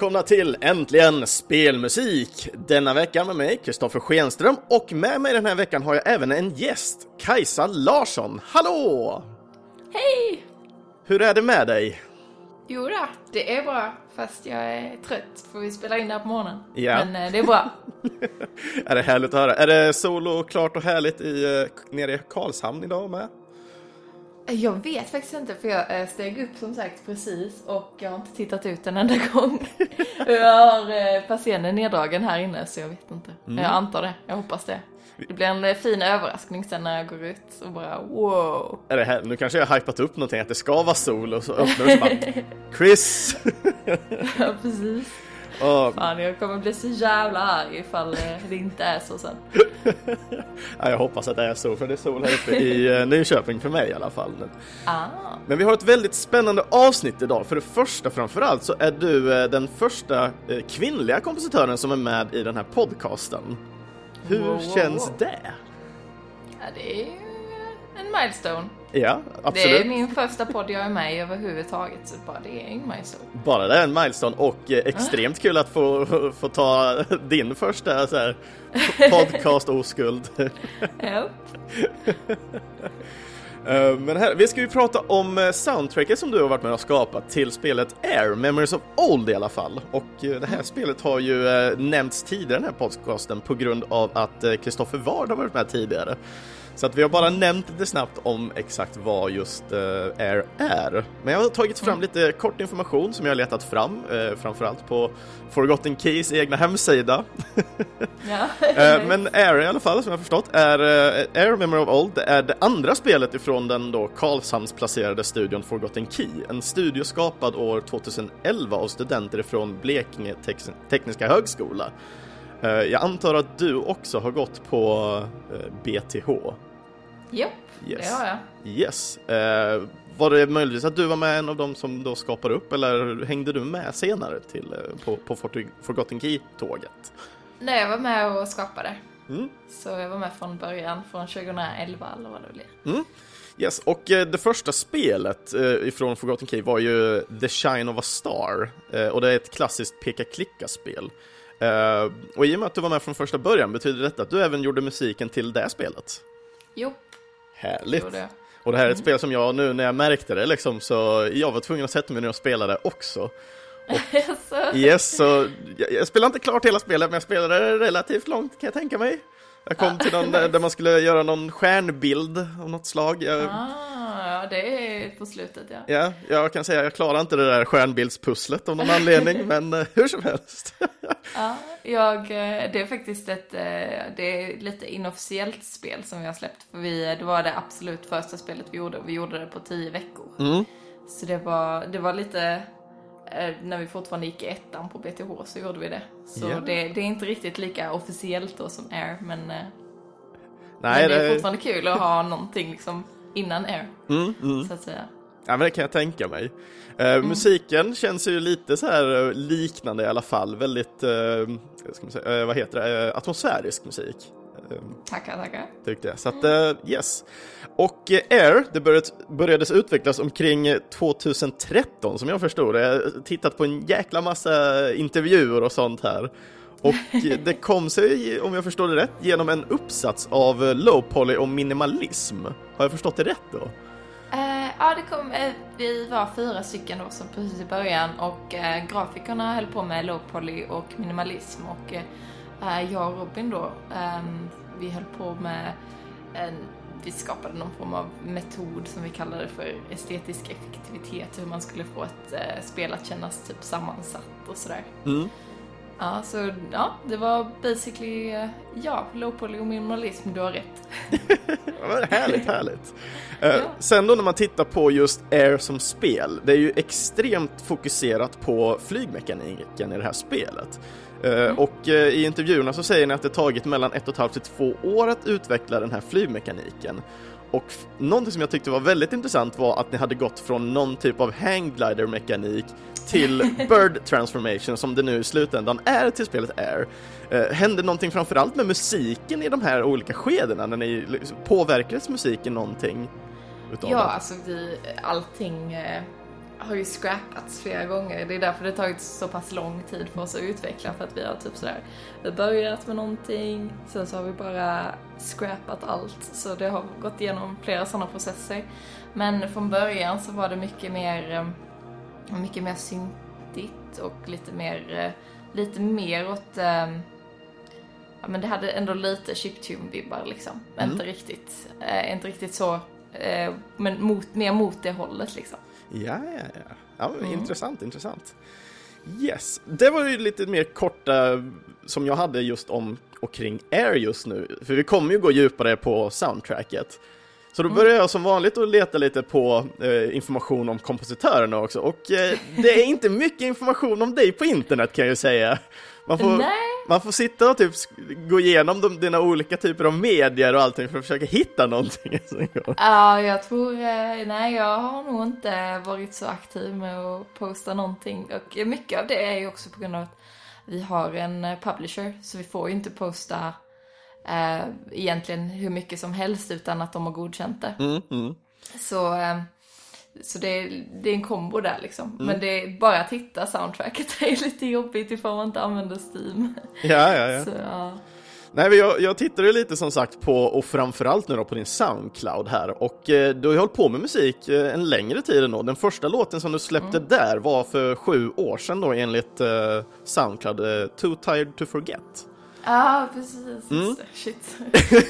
välkomna till Äntligen Spelmusik! Denna veckan med mig, Kristoffer Schenström, och med mig den här veckan har jag även en gäst, Kajsa Larsson. Hallå! Hej! Hur är det med dig? Jo då, det är bra, fast jag är trött för vi spelar in det här på morgonen. Ja. Men eh, det är bra. är det härligt att höra? Är det sol och klart och härligt i, eh, nere i Karlshamn idag med? Jag vet faktiskt inte för jag eh, steg upp som sagt precis och jag har inte tittat ut en enda gång. jag har eh, persiennen neddragen här inne så jag vet inte. Jag antar det, jag hoppas det. Det blir en eh, fin överraskning sen när jag går ut och bara wow. Är det här? Nu kanske jag har hypat upp någonting att det ska vara sol och så öppnar det så bara Chris! Ja precis. Åh, Fan jag kommer bli så jävla arg ifall eh, det inte är så sen. ja, jag hoppas att det är sol, för det är sol här uppe i eh, Nyköping för mig i alla fall. Ah. Men vi har ett väldigt spännande avsnitt idag. För det första framförallt så är du eh, den första kvinnliga kompositören som är med i den här podcasten. Hur Wow, känns wow. det? Ja, det är en milestone. Ja, Det absolut. är min första podd jag är med i överhuvudtaget, så bara det är en milestone. Bara det är en milestone och eh, extremt kul att få, få ta din första så här, podcast-oskuld. Ja. Eh, Men här, vi ska ju prata om eh, soundtracket som du har varit med och skapat till spelet Air, Memories of Old i alla fall. Och det här spelet har ju nämnts tidigare i den här podcasten på grund av att Kristoffer Ward har varit med tidigare. Så att vi har bara nämnt lite snabbt om exakt vad just eh, Air är. Men jag har tagit fram lite kort information som jag har letat fram, eh, framförallt på Forgotten Keys egna hemsida. ja. Eh, Men Air i alla fall, som jag har förstått, är Air Memory of Old är det andra spelet ifrån den då Karlshamnsplacerade studion Forgotten Key. En studio skapad år 2011 av studenter ifrån Blekinge Tex- Tekniska Högskola. Jag antar att du också har gått på BTH? Japp, Yes. det har jag. Yes. Eh, Var det möjligtvis att du var med en av dem som då skapade upp eller hängde du med senare till, eh, på, på Forgotten Key-tåget? Nej, jag var med och skapade. Mm. Så jag var med från början, från 2011 eller vad det blir. Mm. Yes, och eh, det första spelet eh, ifrån Forgotten Key var ju The Shine of a Star. Och det är ett klassiskt peka-klicka-spel. Och i och med att du var med från första början betyder detta att du även gjorde musiken till det spelet. Jo, Härligt! gjorde jag. Och det här är ett spel som jag nu när jag märkte det liksom så jag var tvungen att sätta mig ner och spela det också. så, Yes, så jag, jag spelade inte klart hela spelet men jag spelade det relativt långt kan jag tänka mig. Jag kom till någon där där man skulle göra någon stjärnbild av något slag. Jag, ah, det är på slutet ja. Ja, jag kan säga jag klarar inte det där stjärnbildspusslet av någon anledning, men eh, hur som helst. ja jag, eh, det är faktiskt ett, eh, det är lite inofficiellt spel som vi har släppt. För vi, det var det absolut första spelet vi gjorde och vi gjorde det på tio veckor. Mm. Så det var, det var lite, när vi fortfarande gick i ettan på BTH så gjorde vi det. Så Ja. det, det är inte riktigt lika officiellt då som Air, men, Nej, men det är det, fortfarande kul att ha någonting liksom innan Air, mm, mm. så att säga. Ja, men det kan jag tänka mig. Eh, Musiken känns ju lite så här eh, liknande i alla fall, väldigt, eh, säga, eh, vad heter det, eh, atmosfärisk musik. Eh, Tackar, tackar. tyckte jag. Så att, yes. Och Air, det började, börjades utvecklas omkring eh, 2013 som jag förstod det. Jag har tittat på en jäkla massa intervjuer och sånt här. Och det kom sig, om jag förstår det rätt, genom en uppsats av low poly och minimalism. Har jag förstått det rätt då? Eh, ja, det kom, eh, vi var fyra stycken då som precis i början och eh, grafikerna höll på med low poly och minimalism och jag och Robin då, ehm, vi höll på med en, vi skapade någon form av metod som vi kallade för estetisk effektivitet, hur man skulle få ett eh, spel att kännas typ sammansatt och sådär. Mm. Ja, så ja, det var basically, eh, ja, low poly och minimalism, du har rätt. Härligt, härligt. Eh, Ja. Sen då när man tittar på just Air som spel, det är ju extremt fokuserat på flygmekaniken i det här spelet. Eh, Och eh, i intervjuerna så säger ni att det tagit mellan ett och ett halvt till två år att utveckla den här flygmekaniken. Och någonting som jag tyckte var väldigt intressant var att ni hade gått från någon typ av hangglider-mekanik till bird transformation som det nu i slutändan är till spelet Air. Eh, hände någonting framförallt med musiken i de här olika skedena när ni liksom, påverkades musiken någonting utav Ja, det? alltså vi, allting, eh, har ju scrappats flera gånger. Det är därför det har tagit så pass lång tid för oss att utveckla. För att vi har typ sådär, vi börjat med någonting, sen så har vi bara scrappat allt. Så det har gått igenom flera sådana processer. Men från början så var det mycket mer, eh, mycket mer syntigt och lite mer, eh, lite mer åt eh, Ja men det hade ändå lite chiptune-vibbar liksom. Mm. Inte riktigt, inte riktigt så, men mot, mer mot det hållet liksom. Ja, ja, ja. ja mm. Intressant, intressant. Yes, det var ju lite mer korta som jag hade just om och kring Air just nu, för vi kommer ju gå djupare på soundtracket. Så då mm. börjar jag som vanligt att leta lite på eh, information om kompositörerna också, och eh, det är inte mycket information om dig på internet kan jag ju säga. Man får, man får sitta och typ gå igenom de, dina olika typer av medier och allting för att försöka hitta någonting. Ja, jag tror, eh, nej jag har nog inte varit så aktiv med att posta någonting och mycket av det är ju också på grund av att vi har en eh, publisher så vi får ju inte posta eh, egentligen hur mycket som helst utan att de har godkänt det. Mm, mm. Så eh, så det är, det är en kombo där liksom. Mm. Men det är bara att hitta soundtracket är lite jobbigt ifall man inte använder Steam. Ja, ja, ja. Så, ja. Nej, jag, jag tittade lite som sagt på, och framförallt nu då på din Soundcloud här, och eh, du har ju hållit på med musik eh, en längre tid ändå. Den första låten som du släppte mm. där var för sju år sedan då enligt eh, Soundcloud, eh, Too Tired To Forget. Ja, ah, precis. Mm. Shit.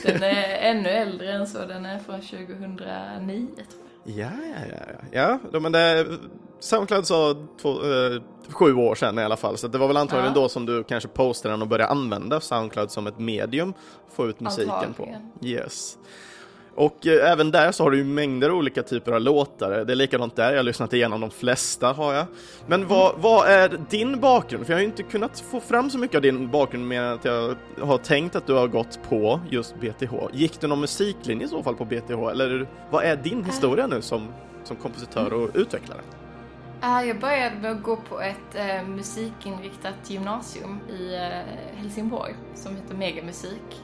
Den är ännu äldre än så, den är från 2009 tror jag. Ja, ja, ja. Ja, men det, Soundcloud sa två, eh, sju år sedan i alla fall, så det var väl antagligen ja. då som du kanske postade den och började använda Soundcloud som ett medium att få ut musiken antagligen. på. Yes. Och eh, även där så har du ju mängder olika typer av låtar. Det är likadant där, jag har lyssnat igenom de flesta har jag. Men vad, vad är din bakgrund? För jag har ju inte kunnat få fram så mycket av din bakgrund med att jag har tänkt att du har gått på just BTH. Gick du någon musiklinje i så fall på BTH? Eller vad är din historia nu som, som kompositör och utvecklare? Ah, jag började med att gå på ett eh, musikinriktat gymnasium i eh, Helsingborg som heter Megamusik.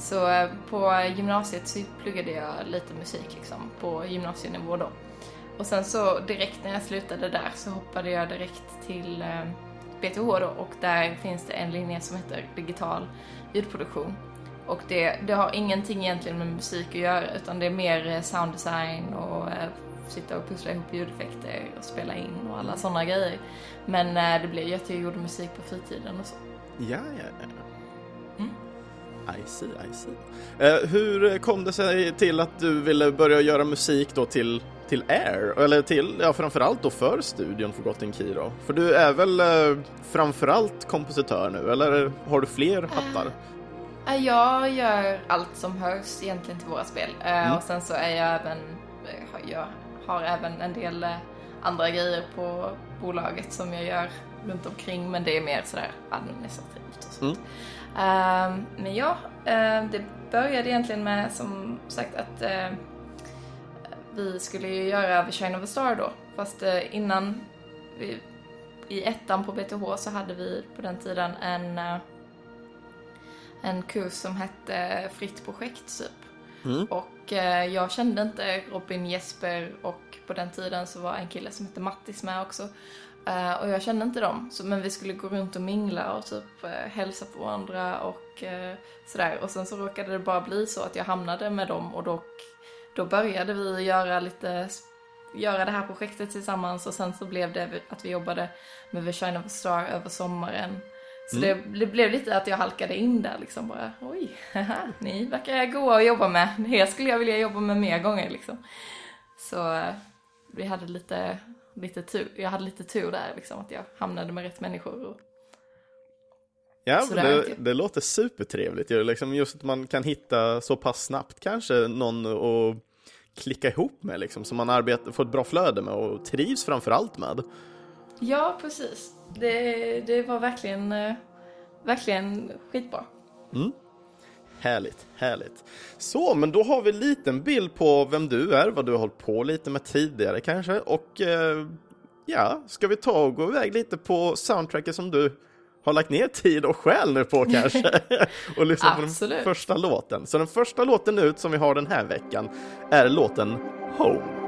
Så eh, på gymnasiet så pluggade jag lite musik liksom, på gymnasienivå då. Och sen så direkt när jag slutade där så hoppade jag direkt till eh, BTH då och där finns det en linje som heter digital ljudproduktion. Och det, det har ingenting egentligen med musik att göra utan det är mer eh, sounddesign och sitta och pussla ihop ljudeffekter och spela in och alla sådana grejer. Men det blev ju att jag gjorde musik på fritiden och så. Ja, ja, ja. I see, I see. Eh, hur kom det sig till att du ville börja göra musik då till, till Air? Eller till, ja framförallt då för studion Forgotten Key då? För du är väl eh, framförallt kompositör nu, eller har du fler hattar? Uh, jag gör allt som hörs egentligen till våra spel. Mm. Och sen så är jag även, eh, jag har även en del andra grejer på bolaget som jag gör runt omkring men det är mer sådär administrativt och sånt. Mm. Ehm, men ja, uh, det började egentligen med som sagt att uh, vi skulle ju göra The Shine of a Star då. Fast uh, innan, vi, i ettan på BTH så hade vi på den tiden en, en kurs som hette Fritt projekt typ. Mm. Och jag kände inte Robin Jesper och på den tiden så var en kille som hette Mattis med också. Uh, och jag kände inte dem, så, men vi skulle gå runt och mingla och typ uh, hälsa på varandra och uh, sådär. Och sen så råkade det bara bli så att jag hamnade med dem och då, då började vi göra lite göra det här projektet tillsammans och sen så blev det att vi jobbade med The Shine of a Star över sommaren. Så mm. det, det, blev lite att jag halkade in där liksom bara, oj, haha, ni verkar goa att jobba med. Er skulle jag vilja jobba med mer gånger liksom. Så vi hade lite lite tur, jag hade lite tur där liksom, att jag hamnade med rätt människor. Och... Ja, det, det, låter supertrevligt ju, liksom just att man kan hitta så pass snabbt kanske någon att klicka ihop med liksom, som man arbetar, får ett bra flöde med och trivs framför allt med. Ja, precis. Det, det var verkligen, eh, verkligen skitbra. Mm. Härligt, härligt. Så, men då har vi en liten bild på vem du är, vad du har hållit på lite med tidigare kanske och eh, ja, ska vi ta och gå iväg lite på soundtracket som du har lagt ner tid och själ nu på kanske och lyssna på den första låten. Så den första låten ut som vi har den här veckan är låten Home.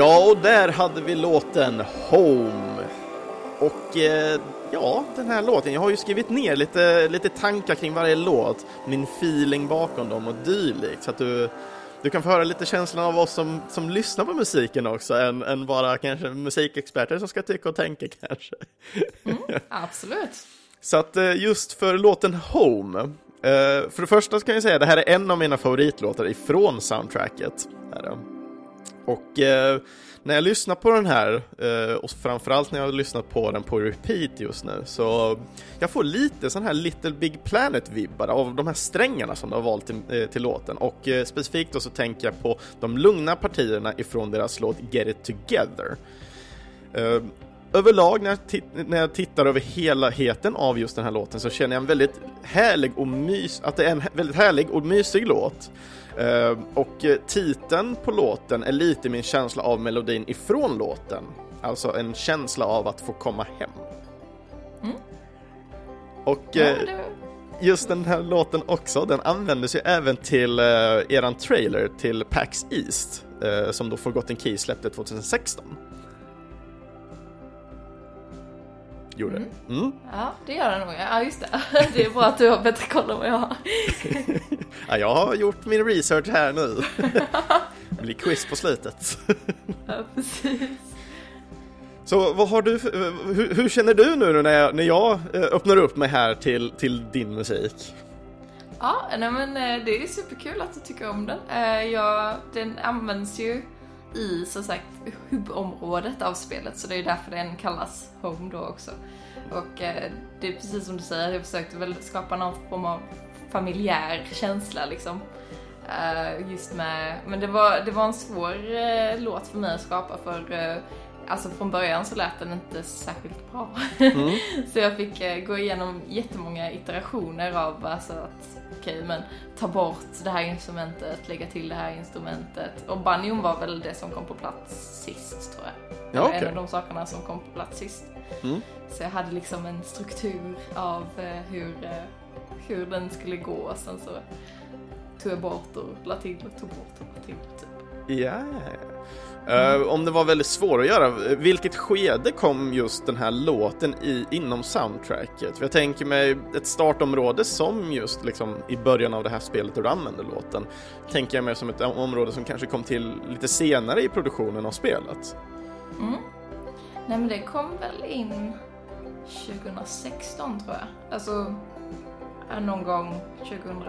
Ja, och där hade vi låten Home. Och eh, ja, den här låten, jag har ju skrivit ner lite, lite tankar kring varje låt, min feeling bakom dem och dylikt, så att du, du kan få höra lite känslan av oss som, som lyssnar på musiken också, än, än bara kanske musikexperter som ska tycka och tänka kanske. Mm, absolut. Så att eh, just för låten Home, eh, för det första ska jag säga, det här är en av mina favoritlåtar ifrån soundtracket. Och eh, när jag lyssnar på den här, eh, och framförallt när jag har lyssnat på den på repeat just nu, så jag får lite sån här Little Big Planet-vibbar av de här strängarna som de har valt till, eh, till låten. Och eh, specifikt då så tänker jag på de lugna partierna ifrån deras låt Get It Together. Eh, överlag när jag, när jag tittar över helheten av just den här låten så känner jag en väldigt härlig och mys att det är en väldigt härlig och mysig låt. Uh, och titeln på låten är lite min känsla av melodin ifrån låten. Alltså en känsla av att få komma hem. Mm. Och ja, uh, just den här låten också, den användes ju även till uh, eran trailer till PAX East, som då Forgotten Key släppte 2016. Gjorde. Mm. Mm. Ja, det gör den nog. Ja, just det. Det är bra att du har bättre koll än vad jag har. ja, jag har gjort min research här nu. Det blir quiz på slutet. ja, precis. Så vad har du, hur, hur, känner du nu när jag, när jag eh, öppnar upp mig här till, till din musik? Ja, nej men eh, det är superkul att du tycker om den. Eh, ja, den används ju i så sagt hubbområdet av spelet så det är därför den kallas Home då också. Och eh, det är precis som du säger, jag försökte väl skapa någon form av familjär känsla liksom. Uh, just med, men det var, det var en svår uh, låt för mig att skapa för uh, alltså från början så lät den inte särskilt bra. Mm. så jag fick gå igenom jättemånga iterationer av alltså att okej okay, men ta bort det här instrumentet, lägga till det här instrumentet. Och banjon var väl det som kom på plats sist tror jag. Ja, okay. En av de sakerna som kom på plats sist. Mm. Så jag hade liksom en struktur av eh, hur, eh, hur den skulle gå och sen så tog jag bort och la till och tog bort och la till typ. Ja, yeah. Uh, om det var väldigt svårt att göra, vilket skede kom just den här låten i inom soundtracket? För jag tänker mig ett startområde som just liksom i början av det här spelet där du använder låten, tänker jag mig som ett område som kanske kom till lite senare i produktionen av spelet. Mm. Nej men det kom väl in 2016 tror jag. Alltså någon gång 2000,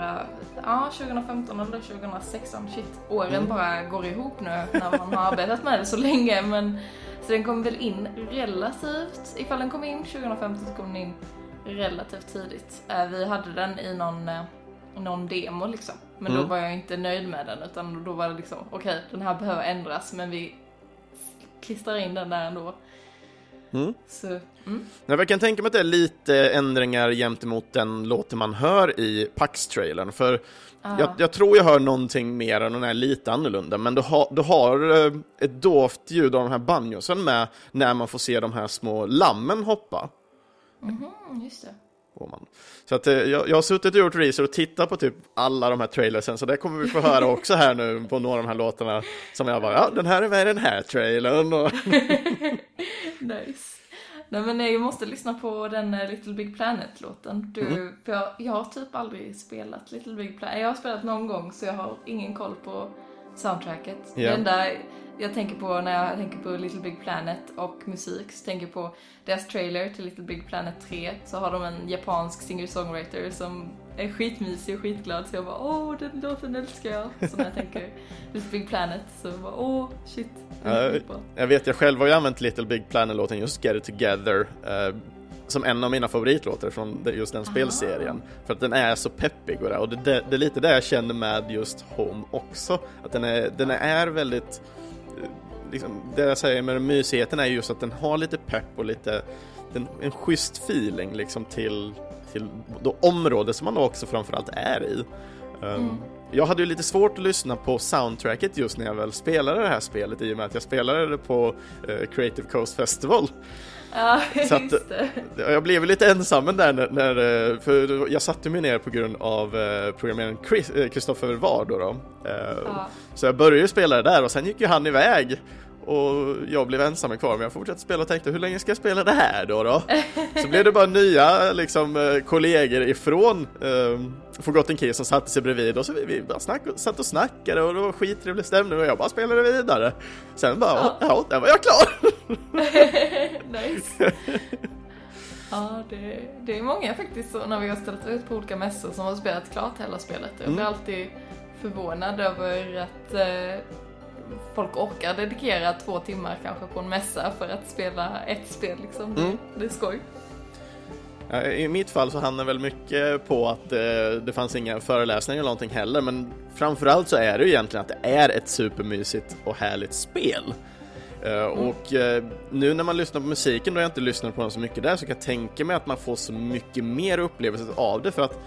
ja, 2015 eller 2016. Shit, åren mm. bara går ihop nu när man har arbetat med det så länge. Men, så den kom väl in relativt, ifall den kom in 2015 så kom den in relativt tidigt. Eh, vi hade den i någon, eh, någon demo liksom. Men mm. då var jag inte nöjd med den utan då var det liksom, okej okay, den här behöver ändras men vi klistrar in den där ändå. Mm. Så, mm. Jag kan tänka mig att det är lite ändringar gentemot den låten man hör i Pax-trailern, för ah. jag, jag, tror jag hör någonting mer än den är lite annorlunda, men du har, du har eh, ett dovt ljud av de här banjosen med när man får se de här små lammen hoppa. Mm -hmm, just det. Så att, eh, jag, jag har suttit och gjort research och tittat på typ alla de här trailersen, så det kommer vi få höra också här nu på några av de här låtarna som jag bara, ja den här är med i den här trailern. Och nice. Nej men jag måste lyssna på den eh, Little Big Planet-låten. Du, mm. för jag, jag har typ aldrig spelat Little Big Planet. Jag har spelat någon gång så jag har ingen koll på soundtracket. Yeah. Det enda jag tänker på när jag tänker på Little Big Planet och musik så tänker jag på deras trailer till Little Big Planet 3 så har de en japansk singer-songwriter som är skitmysig och skitglad så jag bara åh den låten älskar jag. Så när jag tänker Little Big Planet så bara åh shit. Uh, jag vet jag själv har ju använt Little Big Planet-låten just Get It Together uh, som en av mina favoritlåtar från just den spelserien. För att den är så peppig och det, och det, det, det är lite det jag känner med just Home också. Att den är, den är väldigt liksom, det jag säger med mysigheten är just att den har lite pepp och lite en, en schysst feeling liksom till, till det område som man också framförallt är i. Um, mm. Jag hade ju lite svårt att lyssna på soundtracket just när jag väl spelade det här spelet i och med att jag spelade det på uh, Creative Coast Festival. Ja, så att, just det. Jag blev lite ensam där när, när, eh, för jag satte mig ner på grund av eh, programmeraren Christopher Ward då. då. Ja. Så jag började spela det där och sen gick ju han iväg och jag blev ensam kvar men jag fortsatte spela och tänkte hur länge ska jag spela det här då? då? Så blev det bara nya liksom, eh, kollegor ifrån um, Forgotten Keys som satte sig bredvid och så vi, vi bara snack, satt och snackade och det var skittrevlig stämning och jag bara spelade vidare. Sen bara, ja, ja där var jag klar! nice. Ja, det, det är många faktiskt så när vi har ställt ut på olika mässor som har spelat klart hela spelet. Jag blir mm. alltid förvånad över att eh, folk orkar dedikera två timmar kanske på en mässa för att spela ett spel liksom. Mm. Det är skoj. I mitt fall så handlar väl mycket på att eh, det fanns inga föreläsningar eller någonting heller, men framförallt så är det ju egentligen att det är ett supermysigt och härligt spel. Eh, mm. Och eh, nu när man lyssnar på musiken, då jag inte lyssnar på den så mycket där, så kan jag tänka mig att man får så mycket mer upplevelse av det för att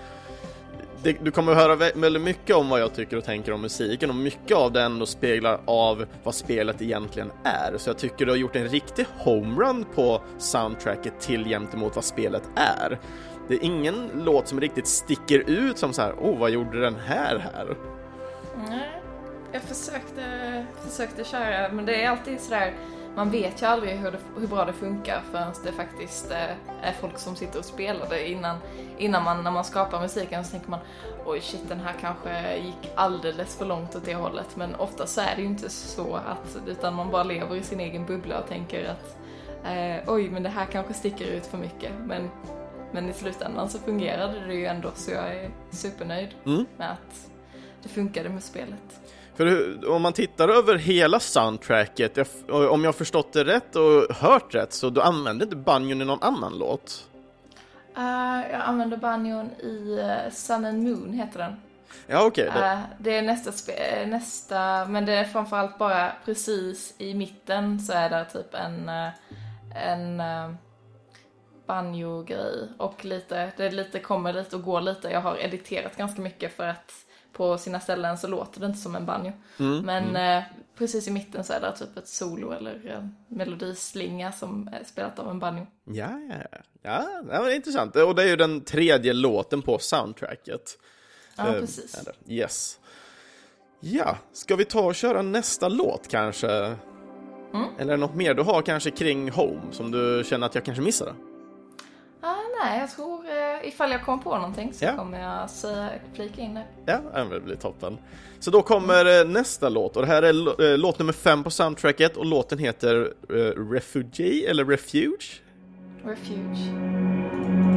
det, du kommer att höra väldigt mycket om vad jag tycker och tänker om musiken och mycket av den ändå speglar av vad spelet egentligen är. Så jag tycker du har gjort en riktig homerun på soundtracket till gentemot vad spelet är. Det är ingen låt som riktigt sticker ut som så här, oh vad gjorde den här här? Nej, jag försökte, försökte köra, men det är alltid sådär man vet ju aldrig hur, det, hur bra det funkar förrän det faktiskt eh, är folk som sitter och spelar det innan, innan man, när man skapar musiken så tänker man oj shit den här kanske gick alldeles för långt åt det hållet men ofta så är det ju inte så att utan man bara lever i sin egen bubbla och tänker att eh, oj men det här kanske sticker ut för mycket men, men i slutändan så fungerade det ju ändå så jag är supernöjd mm. med att det funkade med spelet. För om man tittar över hela soundtracket, om jag förstått det rätt och hört rätt, så du använder inte banjon i någon annan låt? Uh, jag använder banjon i uh, Sun and Moon, heter den. Ja, okej. Okay, uh, det är nästa, nästa, men det är framförallt bara precis i mitten så är det typ en, en banjo-grej och lite, det lite kommer lite och går lite. Jag har editerat ganska mycket för att på sina ställen så låter det inte som en banjo. Mm, Men mm. Eh, precis i mitten så är det typ ett solo eller en melodislinga som är spelat av en banjo. Ja, ja, ja, det var intressant. Och det är ju den tredje låten på soundtracket. Ja, eh, precis. Yes. Ja, ska vi ta och köra nästa låt kanske? Mm. Eller något mer du har kanske kring Home som du känner att jag kanske missade? Ah, nej, jag tror eh, ifall jag kommer på någonting så ja. kommer jag säga, flika in det. Ja, det blir toppen. Så då kommer mm. nästa låt och det här är eh, låt nummer fem på soundtracket och låten heter uh, Refugee eller Refuge? Refuge.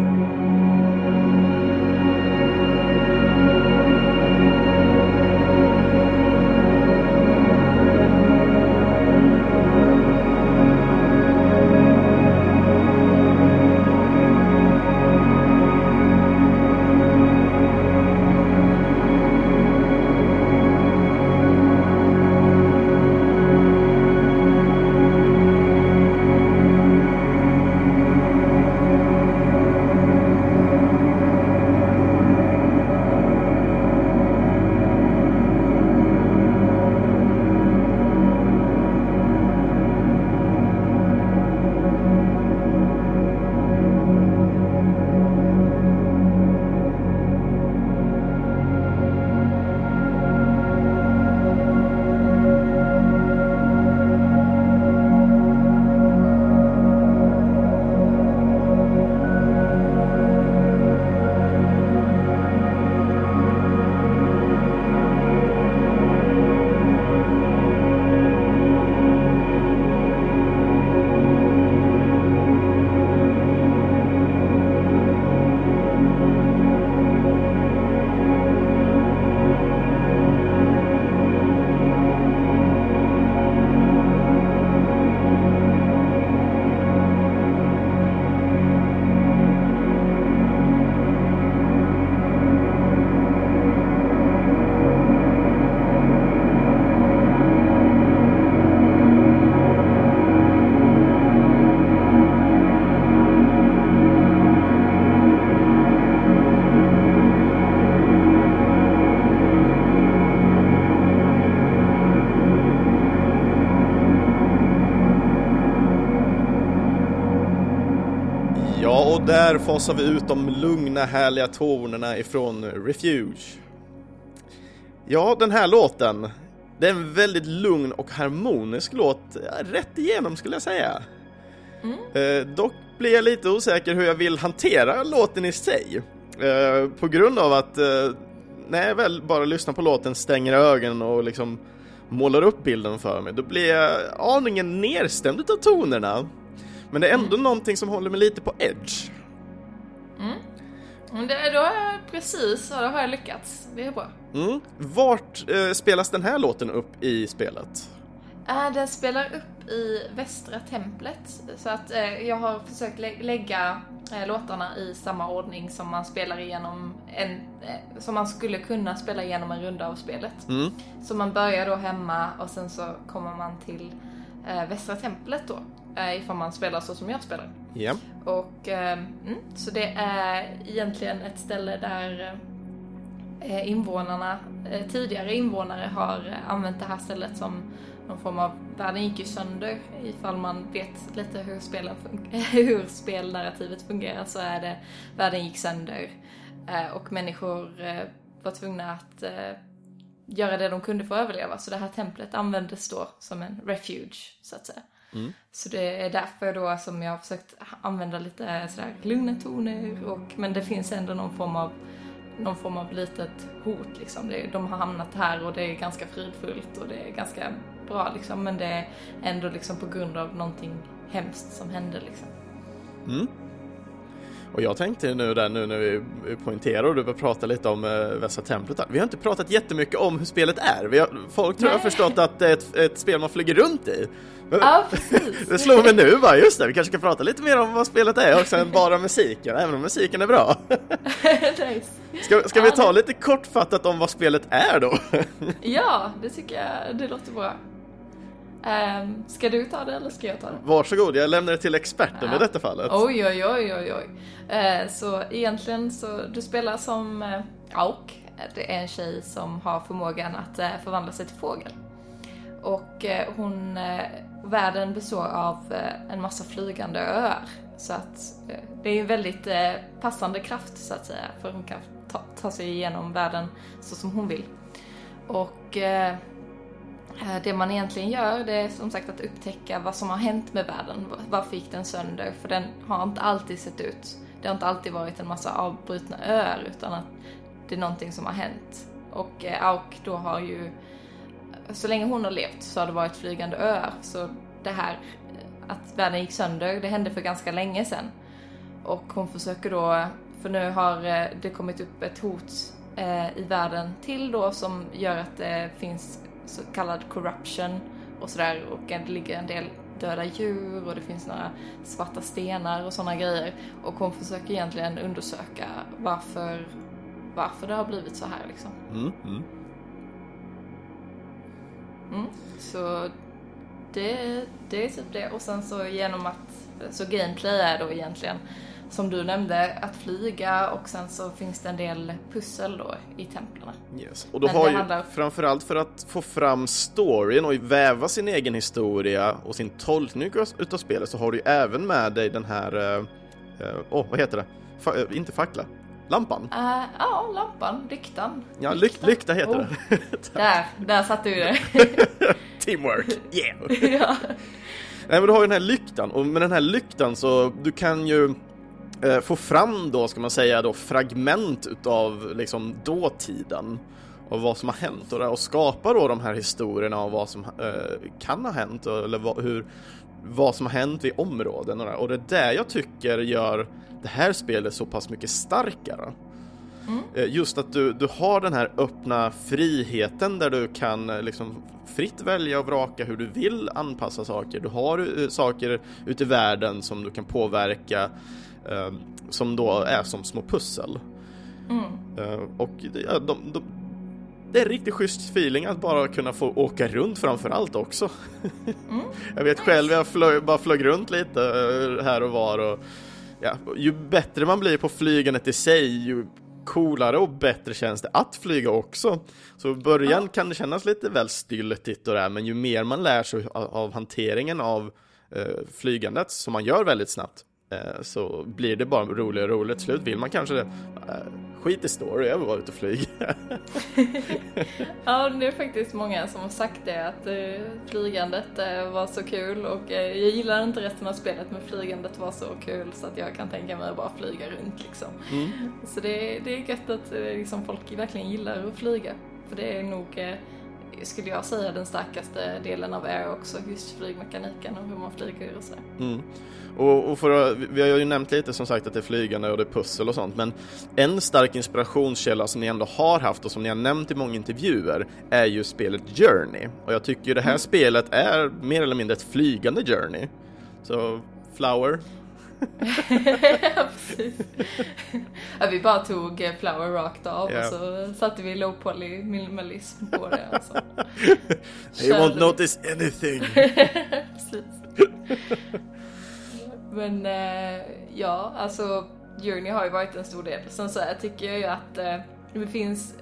Där fasar vi ut de lugna härliga tonerna ifrån Refuge. Ja, den här låten. det är en väldigt lugn och harmonisk låt, rätt igenom skulle jag säga. Mm. Eh, dock blir jag lite osäker hur jag vill hantera låten i sig. Eh, på grund av att eh, när jag väl bara lyssnar på låten, stänger ögonen och liksom målar upp bilden för mig, då blir jag aningen nedstämd utav tonerna. Men det är ändå mm. någonting som håller mig lite på edge. Det, då har jag precis, då har jag lyckats. Det är bra. Mm. Vart eh, spelas den här låten upp i spelet? Äh, den spelar upp i Västra Templet. Så att eh, jag har försökt lä lägga eh, låtarna i samma ordning som man spelar igenom en, eh, som man skulle kunna spela igenom en runda av spelet. Mm. Så man börjar då hemma och sen så kommer man till eh, Västra Templet då. Eh, ifall man spelar så som jag spelar. Ja. Och, eh, mm, så det är egentligen ett ställe där eh, invånarna, eh, tidigare invånare har använt det här stället som någon form av, världen gick ju sönder ifall man vet lite hur, spelen hur spelnarrativet fungerar så är det, världen gick sönder och människor var tvungna att göra det de kunde för att överleva. Så det här templet användes då som en refuge, så att säga. Mm. Så det är därför då som jag har försökt använda lite sådär lugna toner och, men det finns ändå någon form av någon form av litet hot liksom. Det, de har hamnat här och det är ganska fridfullt och det är ganska bra liksom men det är ändå liksom på grund av någonting hemskt som hände liksom. Mm. Och jag tänkte nu där nu när vi poängterar och du börjar prata lite om äh, Västra Templet Vi har inte pratat jättemycket om hur spelet är. Har, folk tror jag har förstått att det är ett, ett spel man flyger runt i. Men, ja, precis. det slår mig nu bara, just det, vi kanske ska prata lite mer om vad spelet är också än bara musiken, även om musiken är bra. nice. Ska, ska vi ta lite kortfattat om vad spelet är då? ja, det tycker jag, det låter bra. Um, ska du ta det eller ska jag ta det? Varsågod, jag lämnar det till experten ja. i detta fallet. Oj, oj, oj, oj, oj. Uh, så egentligen så, du spelar som uh, Auk. Det är en tjej som har förmågan att uh, förvandla sig till fågel. Och uh, hon, uh, världen består av en massa flygande öar. Så att det är en väldigt passande kraft så att säga, för hon kan ta, ta sig igenom världen så som hon vill. Och Eh, Eh, det man egentligen gör det är som sagt att upptäcka vad som har hänt med världen. Varför gick den sönder? För den har inte alltid sett ut. Det har inte alltid varit en massa avbrutna öar utan att det är någonting som har hänt. Och eh, Auk då har ju, så länge hon har levt så har det varit flygande öar. Så det här eh, att världen gick sönder, det hände för ganska länge sedan. Och hon försöker då, för nu har det kommit upp ett hot i världen till då som gör att det finns så kallad corruption och sådär och det ligger en del döda djur och det finns några svarta stenar och sådana grejer. Och hon försöker egentligen undersöka varför, varför det har blivit så här liksom. Mm, mm. Mm, så det, det är typ det. Och sen så genom att, så gameplay är då egentligen som du nämnde, att flyga och sen så finns det en del pussel då i templerna. Yes. Och då har ju handlar... framförallt för att få fram storyn och väva sin egen historia och sin tolkning utav spelet så har du ju även med dig den här, åh uh, uh, oh, vad heter det? Fa uh, inte fackla, lampan? Uh, ja, lampan, lyktan. Ja, lykta, lykta heter oh. det. där, där satte du det. Teamwork, yeah! ja. Nej men du har ju den här lyktan och med den här lyktan så du kan ju eh, få fram då, ska man säga då, fragment utav liksom dåtiden och vad som har hänt och, och skapa då de här historierna av vad som eh, kan ha hänt eller vad, hur, vad som har hänt i områden och det, och det är det jag tycker gör det här spelet så pass mycket starkare. Mm. Eh, just att du, du har den här öppna friheten där du kan eh, liksom fritt välja och vraka hur du vill anpassa saker. Du har uh, saker ute i världen som du kan påverka som då är som små pussel. Mm. Uh, och ja, de, de, det är en riktigt schysst feeling att bara kunna få åka runt framför allt också. Mm. jag vet själv, jag flög, bara flög runt lite här och var och ja, ju bättre man blir på flygandet i sig, ju coolare och bättre känns det att flyga också. Så i början ja. kan det kännas lite väl styltigt och det men ju mer man lär sig av, hanteringen av eh, flygandet, som man gör väldigt snabbt, eh, så blir det bara roligare och roligare till slut. Vill man kanske det, eh, skit i story, jag vill vara ute och flyga. ja, det är faktiskt många som har sagt det att eh, flygandet eh, var så kul och eh, jag gillar inte resten av spelet men flygandet var så kul så att jag kan tänka mig att bara flyga runt liksom. Mm. Så det, det är gött att eh, liksom, folk verkligen gillar att flyga. För det är nog eh, skulle jag säga, den starkaste delen av Air också, just flygmekaniken och hur man flyger och så. Mm. Och, och för vi har ju nämnt lite som sagt att det är flygande och det är pussel och sånt, men en stark inspirationskälla som ni ändå har haft och som ni har nämnt i många intervjuer är ju spelet Journey. Och jag tycker ju det här mm. spelet är mer eller mindre ett flygande Journey. Så Flower, ja, precis. Ja, vi bara tog eh, Flower rakt av yeah. och så satte vi low poly minimalism på det. Alltså. You won't notice anything. precis. Men eh, ja, alltså Journey har ju varit en stor del. Sen så jag tycker jag ju att eh, det finns,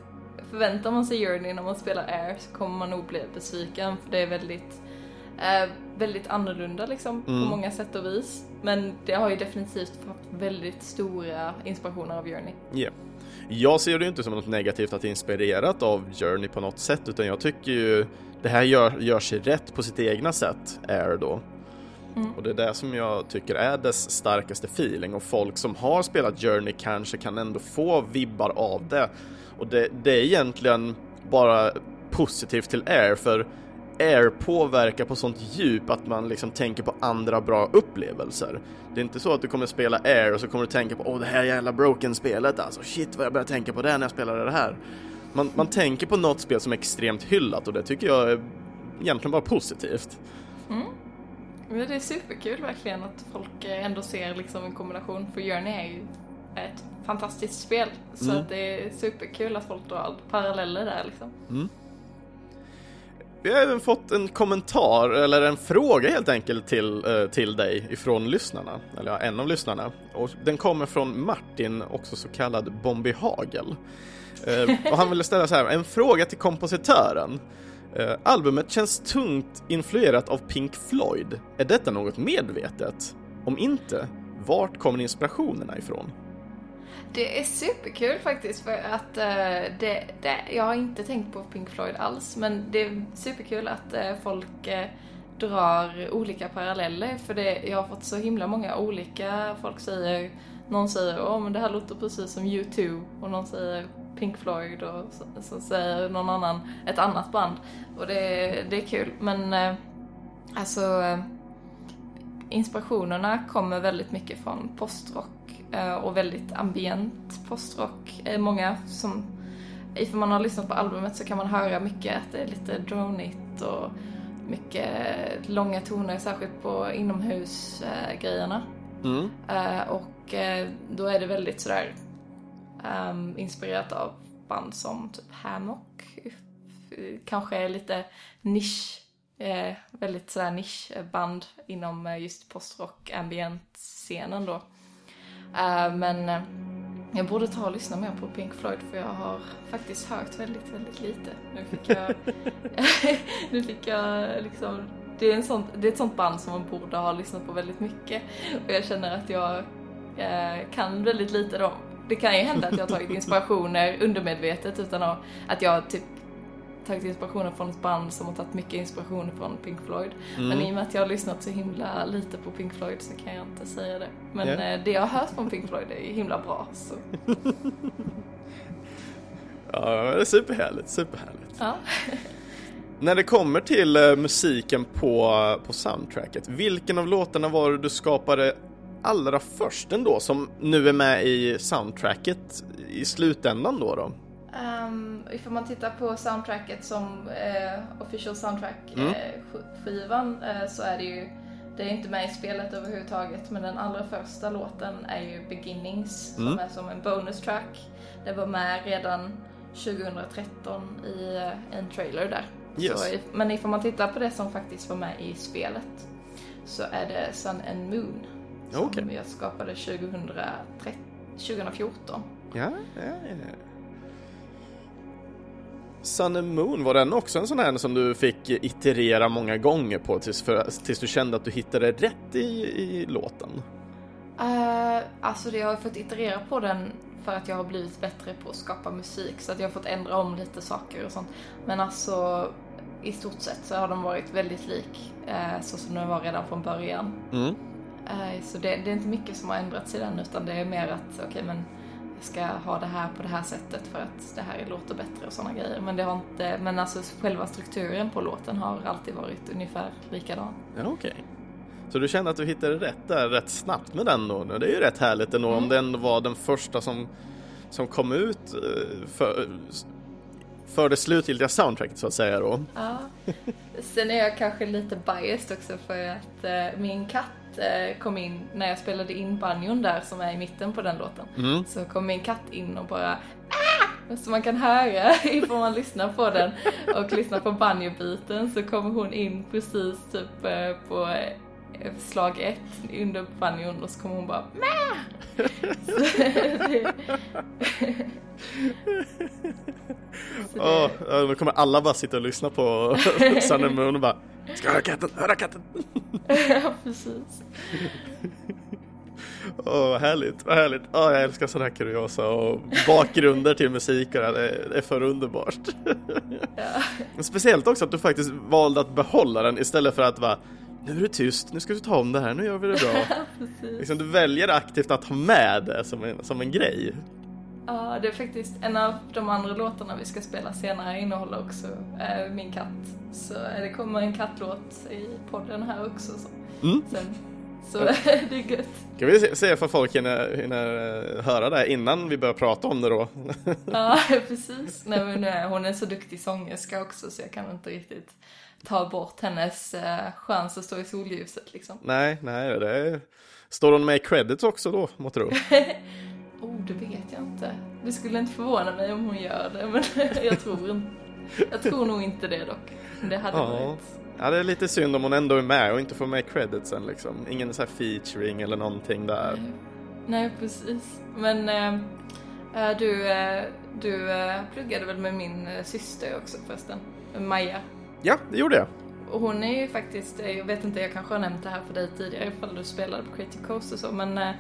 förväntar man sig Journey när man spelar Air så kommer man nog bli besviken för det är väldigt eh, väldigt annorlunda liksom mm. på många sätt och vis. Men det har ju definitivt haft väldigt stora inspirationer av Journey. Yeah. Jag ser det ju inte som något negativt att det är inspirerat av Journey på något sätt utan jag tycker ju det här gör, gör sig rätt på sitt egna sätt, Air då. Mm. Och det är det som jag tycker är dess starkaste feeling och folk som har spelat Journey kanske kan ändå få vibbar av det. Och det, det är egentligen bara positivt till Air för Air påverkar på sånt djup att man liksom tänker på andra bra upplevelser. Det är inte så att du kommer spela Air och så kommer du tänka på åh det här jävla Broken-spelet alltså, shit vad jag börjar tänka på det när jag spelade det här. Man, man tänker på något spel som är extremt hyllat och det tycker jag är egentligen bara positivt. Mm. Men det är superkul verkligen att folk ändå ser liksom en kombination, för Journey är ju ett fantastiskt spel. Så mm. det är superkul att folk drar paralleller där liksom. Mm. Vi har även fått en kommentar, eller en fråga helt enkelt till, eh, till dig ifrån lyssnarna, eller ja, en av lyssnarna. Och den kommer från Martin, också så kallad Bombi Hagel. Eh, och han ville ställa så här, en fråga till kompositören. Eh, albumet känns tungt influerat av Pink Floyd. Är detta något medvetet? Om inte, vart kommer inspirationerna ifrån? Det är superkul faktiskt för att uh, det, det, jag har inte tänkt på Pink Floyd alls men det är superkul att uh, folk uh, drar olika paralleller för det, jag har fått så himla många olika, folk säger, någon säger åh men det här låter precis som U2 och någon säger Pink Floyd och så, så säger någon annan ett annat band. Och det, det är kul men alltså inspirationerna kommer väldigt mycket från postrock och väldigt ambient postrock. Många som, ifall man har lyssnat på albumet så kan man höra mycket att det är lite dronigt och mycket långa toner, särskilt på inomhusgrejerna. Mm. Eh, och eh, då är det väldigt sådär um, inspirerat av band som typ Hammock, kanske lite nisch, eh, väldigt sådär nischband inom just postrock ambient-scenen då. Uh, men eh, jag borde ta och lyssna mer på Pink Floyd för jag har faktiskt hört väldigt, väldigt lite. Nu fick jag, nu fick jag eh, liksom, det är, en sånt, det är ett sånt band som man borde ha lyssnat på väldigt mycket och jag känner att jag eh, kan väldigt lite då. Det kan ju hända att jag har tagit inspirationer undermedvetet utan att jag typ tagit inspirationen från ett band som har tagit mycket inspiration från Pink Floyd. Mm. Men i och med att jag har lyssnat så himla lite på Pink Floyd så kan jag inte säga det. Men yeah. det jag har hört från Pink Floyd är himla bra. Så. ja, det är superhärligt, superhärligt. Ja. När det kommer till uh, musiken på, på soundtracket, vilken av låtarna var det du skapade allra först ändå, som nu är med i soundtracket i slutändan då? då? Um, ifall man tittar på soundtracket som eh, official soundtrack-skivan mm. eh, eh, så är det ju, det är inte med i spelet överhuvudtaget men den allra första låten är ju Beginnings mm. som är som en bonus track. Det var med redan 2013 i en trailer där. Yes. Så, men ifall man tittar på det som faktiskt var med i spelet så är det Sun and Moon som okay. jag skapade 2013, 2014. Ja, ja, ja. Sun and Moon, var den också en sån här som du fick iterera många gånger på tills, för, tills du kände att du hittade rätt i, i låten? Uh, alltså jag har fått iterera på den för att jag har blivit bättre på att skapa musik så att jag har fått ändra om lite saker och sånt. Men alltså i stort sett så har de varit väldigt lik uh, så som den var redan från början. Mm. Uh, så det, det, är inte mycket som har ändrats i den utan det är mer att okej okay, men ska ha det här på det här sättet för att det här låter bättre och sådana grejer. Men det har inte, men alltså själva strukturen på låten har alltid varit ungefär likadan. Ja, okej. Okay. Så du kände att du hittade rätt där rätt snabbt med den då? Det är ju rätt härligt ändå mm. om den var den första som, som kom ut eh, för, för det slutgiltiga soundtracket så att säga då. Ja. Sen är jag kanske lite biased också för att uh, min katt uh, kom in när jag spelade in banjon där som är i mitten på den låten. Mm. Så kom min katt in och bara ah! så man kan höra ifall man lyssnar på den och lyssnar på banjobiten så kommer hon in precis typ uh, på slag ett under banjon och så kommer hon bara Mä! Åh, oh, då kommer alla bara sitta och lyssna på Sun and Moon och bara Ska höra katten, höra katten! ja, precis. Åh, oh, vad härligt, vad härligt. oh, jag älskar sådana här kuriosa och bakgrunder till musik och det är för underbart. ja. Speciellt också att du faktiskt valde att behålla den istället för att vara nu är det tyst, nu ska vi ta om det här, nu gör vi det bra. liksom, du väljer aktivt att ha med det som en, som en grej. Ja, det är faktiskt en av de andra låtarna vi ska spela senare innehåller också äh, min katt. Så äh, det kommer en kattlåt i podden här också. Så, mm. Sen, så det är gött. Kan vi se, se ifall folk hinner, hinner eh, höra det innan vi börjar prata om det då? ja, precis. Nej, men, hon är så duktig sångerska också så jag kan inte riktigt ta bort hennes eh, chans att stå i solljuset liksom. Nej, nej, det är... Står hon med i credits också då, måste du? oh, det vet jag inte. Det skulle inte förvåna mig om hon gör det, men jag tror inte. Jag tror nog inte det dock. Det hade ja. varit... Ja, det är lite synd om hon ändå är med och inte får med creditsen liksom. Ingen så här featuring eller någonting där. Nej, Nej precis. Men äh, du, äh, du äh, pluggade väl med min syster också förresten? Maja? Ja, det gjorde jag. Och hon är ju faktiskt, jag vet inte, jag kanske har nämnt det här för dig tidigare ifall du spelade på Creative Coast och så, men eh,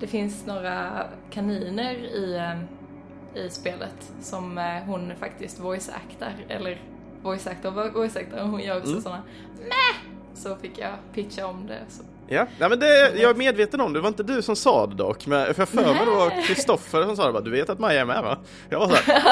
det finns några kaniner i, eh, i spelet som eh, hon faktiskt voice-actar, eller voice-actar voice-actar, hon gör också mm. sådana Mäh! Så fick jag pitcha om det. Så. Ja, ja men det, jag är medveten om det, var inte du som sa det dock, men för jag för mig det var Kristoffer som sa det bara, du vet att Maja är med va? Jag var såhär,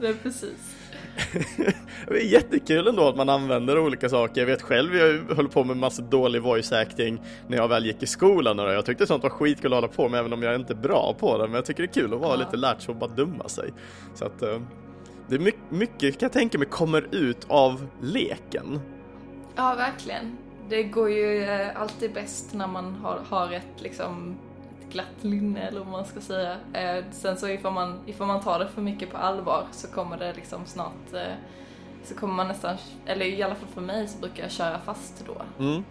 Det är precis. det är jättekul ändå att man använder olika saker. Jag vet själv, jag höll på med massa dålig voice acting när jag väl gick i skolan och jag tyckte sånt var skitkul att hålla på med även om jag inte är bra på det. Men jag tycker det är kul att vara ja. lite lärt och bara dumma sig. Så att uh, det är mycket, mycket kan jag tänka mig kommer ut av leken. Ja, verkligen. Det går ju eh, alltid bäst när man har, har ett liksom glatt linne eller vad man ska säga. Eh, sen så ifall man, ifall man tar det för mycket på allvar så kommer det liksom snart eh, så kommer man nästan, eller i alla fall för mig så brukar jag köra fast då. Mm.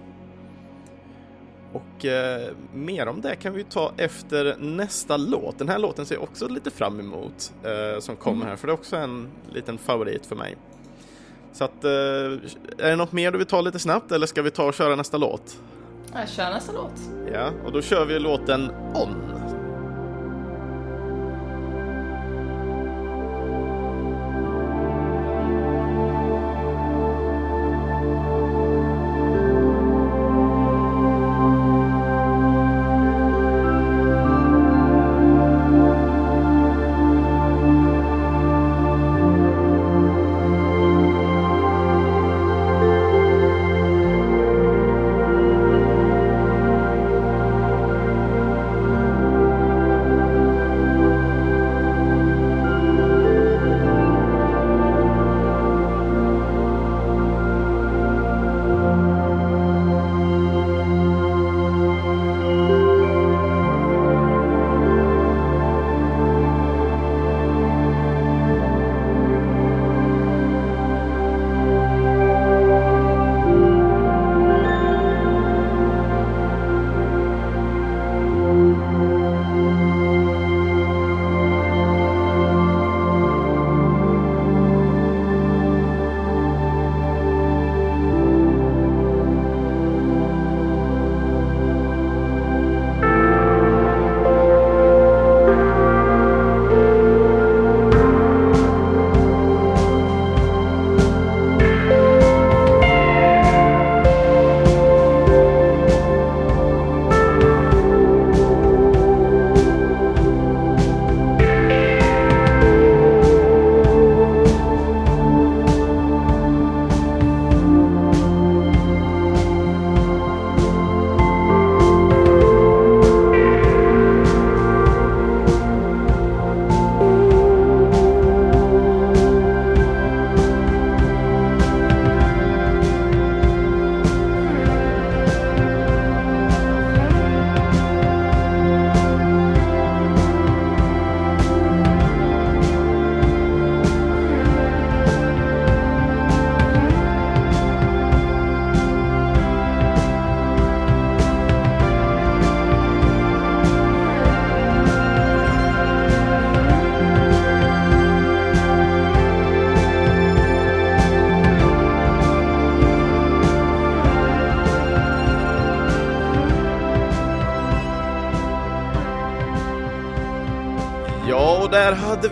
Och eh, mer om det kan vi ta efter nästa låt. Den här låten ser jag också lite fram emot eh, som kommer mm. här, för det är också en liten favorit för mig. Så att, eh, är det något mer du vill ta lite snabbt eller ska vi ta och köra nästa låt? Jag kör nästa låt. Ja, och då kör vi låten On.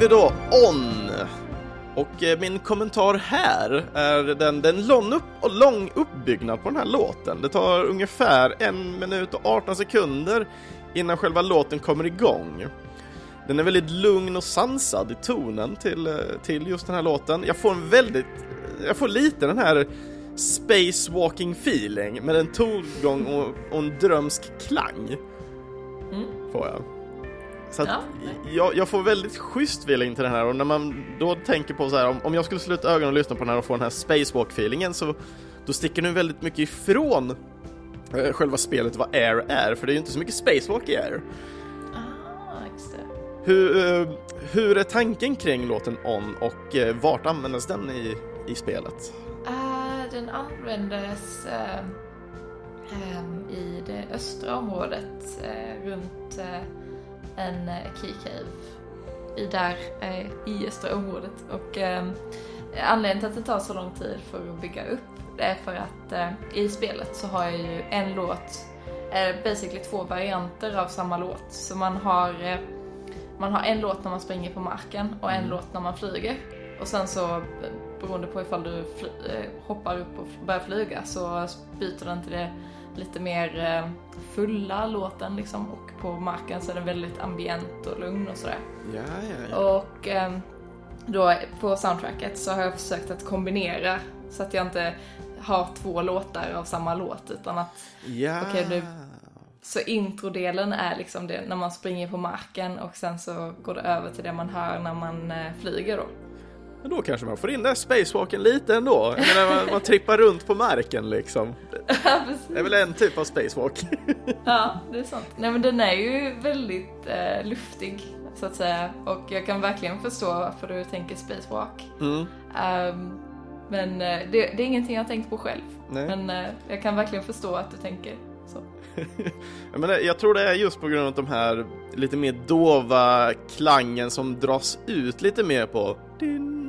Vi då On. Och eh, min kommentar här är den, den lång, upp, lång uppbyggnad på den här låten. Det tar ungefär en minut och 18 sekunder innan själva låten kommer igång. Den är väldigt lugn och sansad i tonen till, eh, till just den här låten. Jag får en väldigt, jag får lite den här spacewalking feeling med en tongång och, och en drömsk klang. Mm. Får jag. Så Ja. jag, jag får väldigt schysst feeling till den här och när man då tänker på så här om, om jag skulle sluta ögonen och lyssna på den här och få den här spacewalk feelingen så då sticker den väldigt mycket ifrån eh, själva spelet vad Air är för det är ju inte så mycket spacewalk i Air. Ah, just det. Hur, eh, hur är tanken kring låten On och eh, vart används den i, i spelet? Ah, den användes eh, ehm, i det östra området eh, runt en eh, key cave. I där eh, i östra området. Och eh, anledningen till att det tar så lång tid för att bygga upp det är för att eh, i spelet så har jag ju en låt, basically två varianter av samma låt. Så man har man har en låt när man springer på marken och en låt när man flyger. Och sen så beroende på ifall du hoppar upp och börjar flyga så byter den till det lite mer eh, fulla låten liksom och på marken så är den väldigt ambient och lugn och sådär. Ja, ja, ja. Och ehm, då på soundtracket så har jag försökt att kombinera så att jag inte har två låtar av samma låt utan att ja. Okej, du- så introdelen är liksom det när man springer på marken och sen så går det över till det man hör när man eh, flyger då. Men då kanske man får in den spacewalken lite ändå. Jag menar, man, man trippar runt på marken liksom. Ja. Det är väl en typ av spacewalk. Ja, det är sant. Nej men den är ju väldigt eh, luftig så att säga och jag kan verkligen förstå varför du tänker spacewalk. Mm. Ehm, men eh, det, det är ingenting jag har tänkt på själv. Nej. Men eh, jag kan verkligen förstå att du tänker så. Jag, menar, jag tror det är just på grund av de här lite mer dova klangen som dras ut lite mer på din,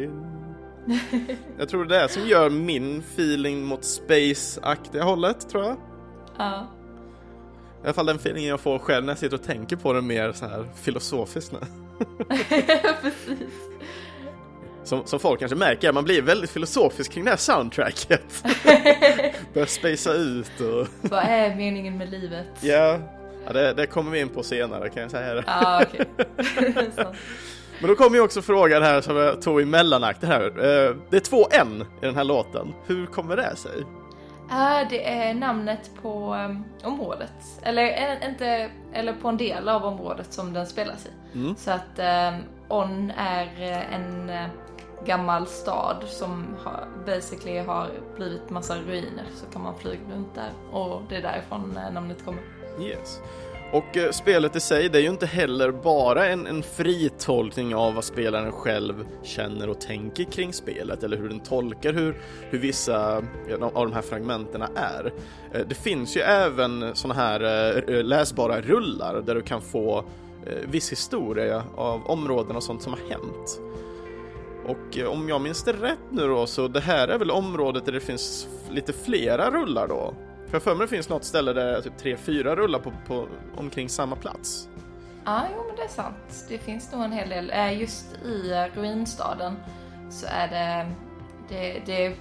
din. Jag tror det är det som gör min feeling mot space-aktiga hållet, tror jag. Ja. I alla fall den feelingen jag får själv när jag sitter och tänker på det mer så här filosofiskt nu. Precis. Som, som folk kanske märker, man blir väldigt filosofisk kring det här soundtracket. Börjar spacea ut och... Vad är meningen med livet? Ja, ja det, det kommer vi in på senare kan jag säga. Ja, okej. Sant. Men då kommer ju också frågan här som jag tog i mellanakten här. Eh, Det är två N i den här låten. Hur kommer det sig? Ja, det är namnet på um, området. Eller, eh, inte, eller på en del av området som den spelas i. Mm. Så att On är eh, en eh, gammal stad som har, basically har blivit massa ruiner. Så kan man flyga runt där. Och det är därifrån eh, namnet kommer. Yes. Och eh, spelet i sig, det är ju inte heller bara en, en fri tolkning av vad spelaren själv känner och tänker kring spelet eller hur den tolkar hur, hur vissa eh, av de här fragmenten är. Eh, Det finns ju även sådana här eh, läsbara rullar där du kan få eh, viss historia av områden och sånt som har hänt. Och eh, om jag minns det rätt nu då så det här är väl området där det finns lite flera rullar då? För jag för mig det finns något ställe där typ tre, fyra rullar på, på omkring samma plats. Ja, jo men det är sant. Det finns nog en hel del. Eh, Just i eh, ruinstaden så är det, det, det är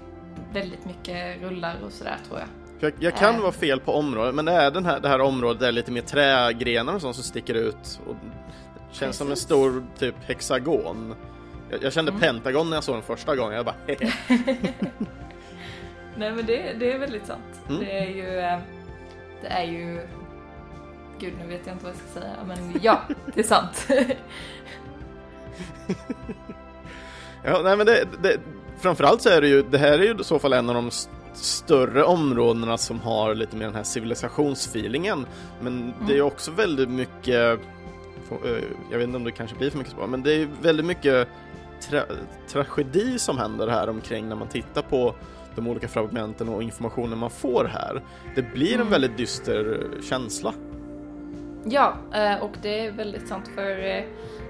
väldigt mycket rullar och sådär tror jag. Jag, jag kan Äh. vara fel på området, men det är den här, det här området där lite mer trägrenar och sånt som sticker ut. Och det känns som en Precis. stor typ hexagon. Jag, jag kände Mm. pentagon när jag såg den första gången, jag bara. Nej men det, det är väldigt sant. Mm. Det är ju... eh, Det är ju... Gud nu vet jag inte vad jag ska säga men ja, det är sant. Ja, nej men det, det, framförallt så är det ju, det här är ju i så fall en av de st- större områdena som har lite mer den här civilisationsfeelingen. Men det är ju också väldigt mycket, eh, jag vet inte om det kanske blir för mycket spår, men det är ju väldigt mycket tra- tragedi som händer här omkring när man tittar på de olika fragmenten och informationen man får här. Det blir en Mm. väldigt dyster känsla. ja, eh, och det är väldigt sant för eh,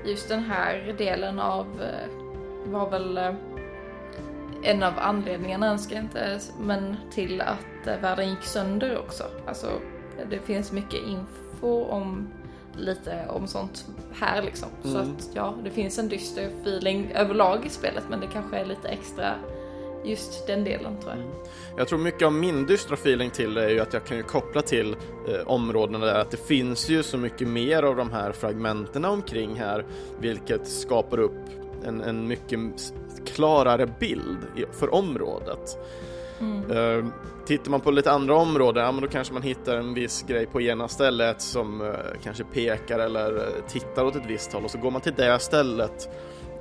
just den här delen av eh, var väl eh, en av anledningarna, önskar jag inte, men till att eh, världen gick sönder också. Alltså, det finns mycket info om lite om sånt här liksom. Mm. Så att ja, det finns en dyster feeling överlag i spelet men det kanske är lite extra just den delen tror jag. Mm. Jag tror mycket av min dystra feeling till det är ju att jag kan ju koppla till eh, områdena där att det finns ju så mycket mer av de här fragmenterna omkring här vilket skapar upp en, en mycket klarare bild för området. Mm. Uh, tittar man på lite andra områden, ja, men då kanske man hittar en viss grej på ena stället som uh, kanske pekar eller uh, tittar åt ett visst håll och så går man till det stället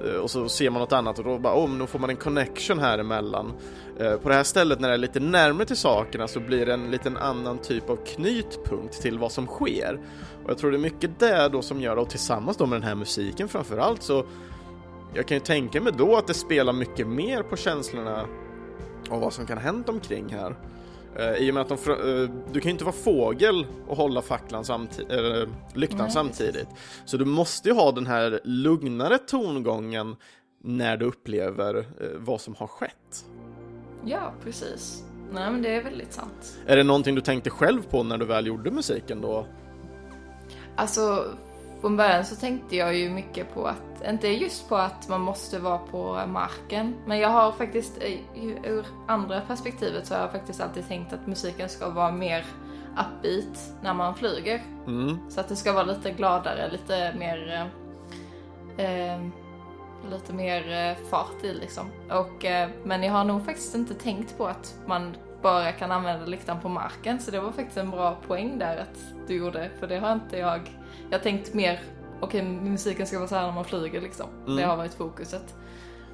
Eh, och så ser man något annat och då bara, oh, nu får man en connection här emellan. Eh, på det här stället när det är lite närmare till sakerna så blir det en liten annan typ av knytpunkt till vad som sker. Och jag tror det är mycket det då som gör, och tillsammans då med den här musiken framförallt så jag kan ju tänka mig då att det spelar mycket mer på känslorna av vad som kan ha hänt omkring här. Uh, I och med att de, uh, du kan ju inte vara fågel och hålla facklan samtidigt, uh, lyktan Nej. samtidigt. Så du måste ju ha den här lugnare tongången när du upplever vad som har skett. Ja, precis. Nej, men det är väldigt sant. Är det någonting du tänkte själv på när du väl gjorde musiken då? Alltså, från början så tänkte jag ju mycket på att, inte just på att man måste vara på marken, men jag har faktiskt ur andra perspektivet så har jag faktiskt alltid tänkt att musiken ska vara mer upbeat när man flyger. Mm. Så att det ska vara lite gladare, lite mer eh, lite mer eh, fart i liksom. Och, eh, men jag har nog faktiskt inte tänkt på att man bara kan använda lyktan på marken så det var faktiskt en bra poäng där att du gjorde för det har inte jag jag har tänkt mer, okej okay, musiken ska vara så här när man flyger liksom. Mm. Det har varit fokuset.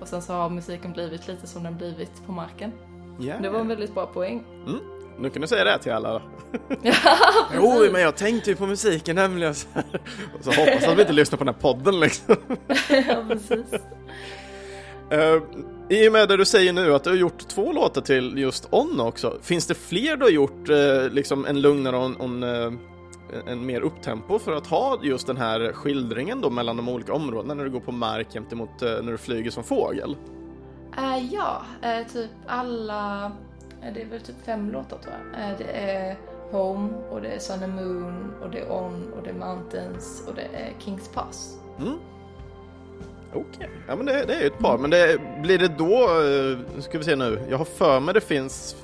Och sen så har musiken blivit lite som den blivit på marken. Yeah. Det var en väldigt bra poäng. Mm. Nu kan du säga det till alla ja, jo, men jag tänkte ju på musiken nämligen. Så, och så hoppas att vi inte lyssnar på den här podden liksom. ja, precis. Uh, I och med det du säger nu att du har gjort två låtar till just On också, finns det fler du har gjort uh, liksom en lugnare on, on uh, en mer upptempo för att ha just den här skildringen då mellan de olika områdena när du går på mark jämte mot när du flyger som fågel? Uh, ja, uh, typ alla, det är väl typ fem låtar tror jag. Uh, det är Home och det är Sun and Moon och det är On och det är Mountains och det är Kings Pass. Mm. Okej, okay. ja men det, det är ju ett par, men det, blir det då, ska vi se nu, jag har för mig det finns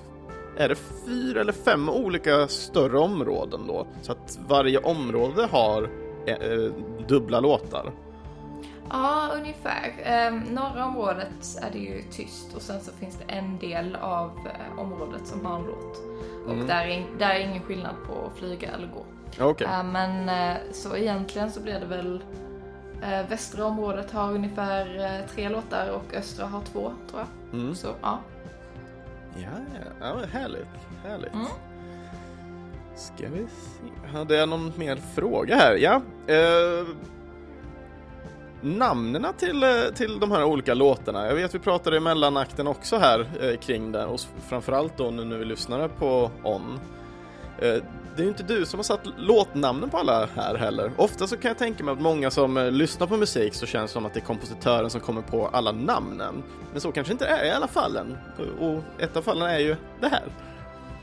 är det fyra eller fem olika större områden då? Så att varje område har eh, dubbla låtar? Ja, ungefär. Eh, norra området är det ju tyst och sen så finns det en del av eh, området som har en låt. Och mm. där, är, där är ingen skillnad på att flyga eller gå. Okay. Eh, men eh, så egentligen så blir det väl eh, västra området har ungefär eh, tre låtar och östra har två tror jag. Mm. Så ja. Ja, ja. härligt. Härligt. Mm. Ska vi se. Hade jag någon mer fråga här? Ja. Eh, namnen till, eh, till de här olika låtarna. Jag vet vi pratade i mellanakten också här eh, kring det och framförallt då nu när vi lyssnade på On. Eh, det är ju inte du som har satt låtnamnen på alla här heller. Ofta så kan jag tänka mig att många som eh, lyssnar på musik så känns det som att det är kompositören som kommer på alla namnen. Men så kanske inte är i alla fallen. Och ett av fallen är ju det här.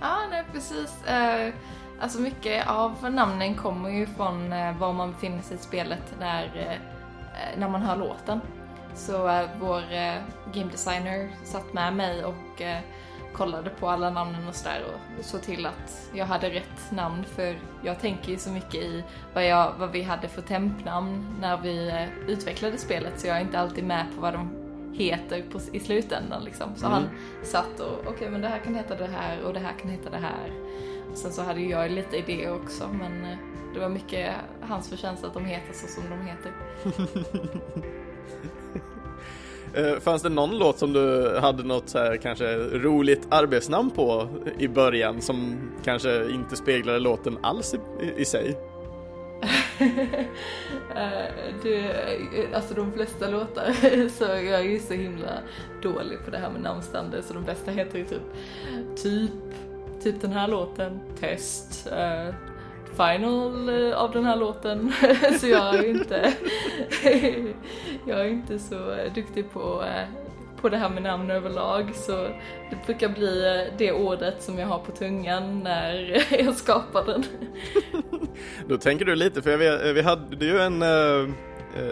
Ja, nej precis. Eh, alltså mycket av namnen kommer ju från eh, var man befinner sig i spelet när, när man hör låten. Så vår game designer satt med mig och kollade på alla namnen och sådär och såg till att jag hade rätt namn för jag tänker ju så mycket i vad, jag, vad vi hade för tempnamn när vi eh, utvecklade spelet så jag är inte alltid med på vad de heter på, i slutändan liksom. Så mm. han satt och okej okay, men det här kan heta det här och det här kan heta det här. Och sen så hade jag lite idéer också men eh, det var mycket hans förtjänst att de heter så som de heter. Uh, fanns det någon låt som du hade något så här, kanske roligt arbetsnamn på i början som kanske inte speglade låten alls i, i, i sig? Eh, du, eh, alltså de flesta låtar så jag är ju så himla dålig på det här med namnstander så de bästa heter ju typ typ, typ den här låten, test, uh, final eh, av den här låten så jag är inte jag är inte så duktig på, eh, på det här med namn överlag så det brukar bli eh, det ordet som jag har på tungan när jag skapar den. Då tänker du lite, för jag vet, vi hade ju en, eh,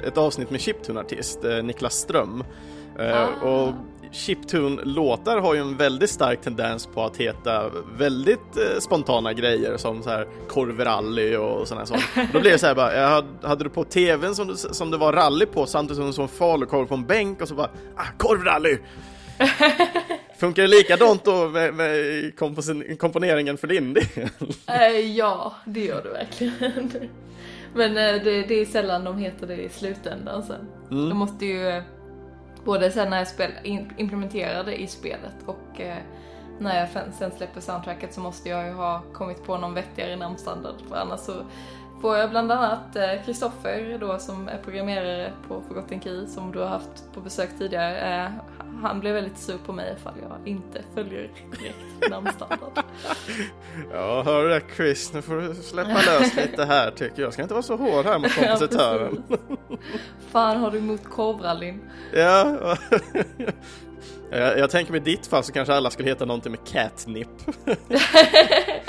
ett avsnitt med chiptune-artist, eh, Niklas Ström. Eh, Ah. Och chiptune-låtar har ju en väldigt stark tendens på att heta väldigt eh, spontana grejer som så här korvrally och sådana sånt. Då blev det så här bara, jag hade, du på tvn som, som det var rally på samtidigt som du såg falukorv på en bänk och så bara, ah, korvrally! Funkar det likadant då med, med komponeringen för din del? Eh, ja, det gör det verkligen. Men eh, det, det är sällan de heter det i slutändan sen. Mm. De måste ju, både sen när jag spel, implementerar det i spelet och eh, när jag sen- sen släpper soundtracket så måste jag ju ha kommit på någon vettigare namnstandard för annars så får jag bland annat eh, Kristoffer då som är programmerare på Forgotten Key som du har haft på besök tidigare. Eh, han blev väldigt sur på mig ifall jag inte följer korrekt namnstandard. Ja, hör du det Chris, nu får du släppa lös lite här tycker jag. Jag ska inte vara så hård här mot kompositören. Ja. Fan har du emot korvrallyn? Ja, jag, jag tänker med ditt fall så kanske alla skulle heta någonting med catnip.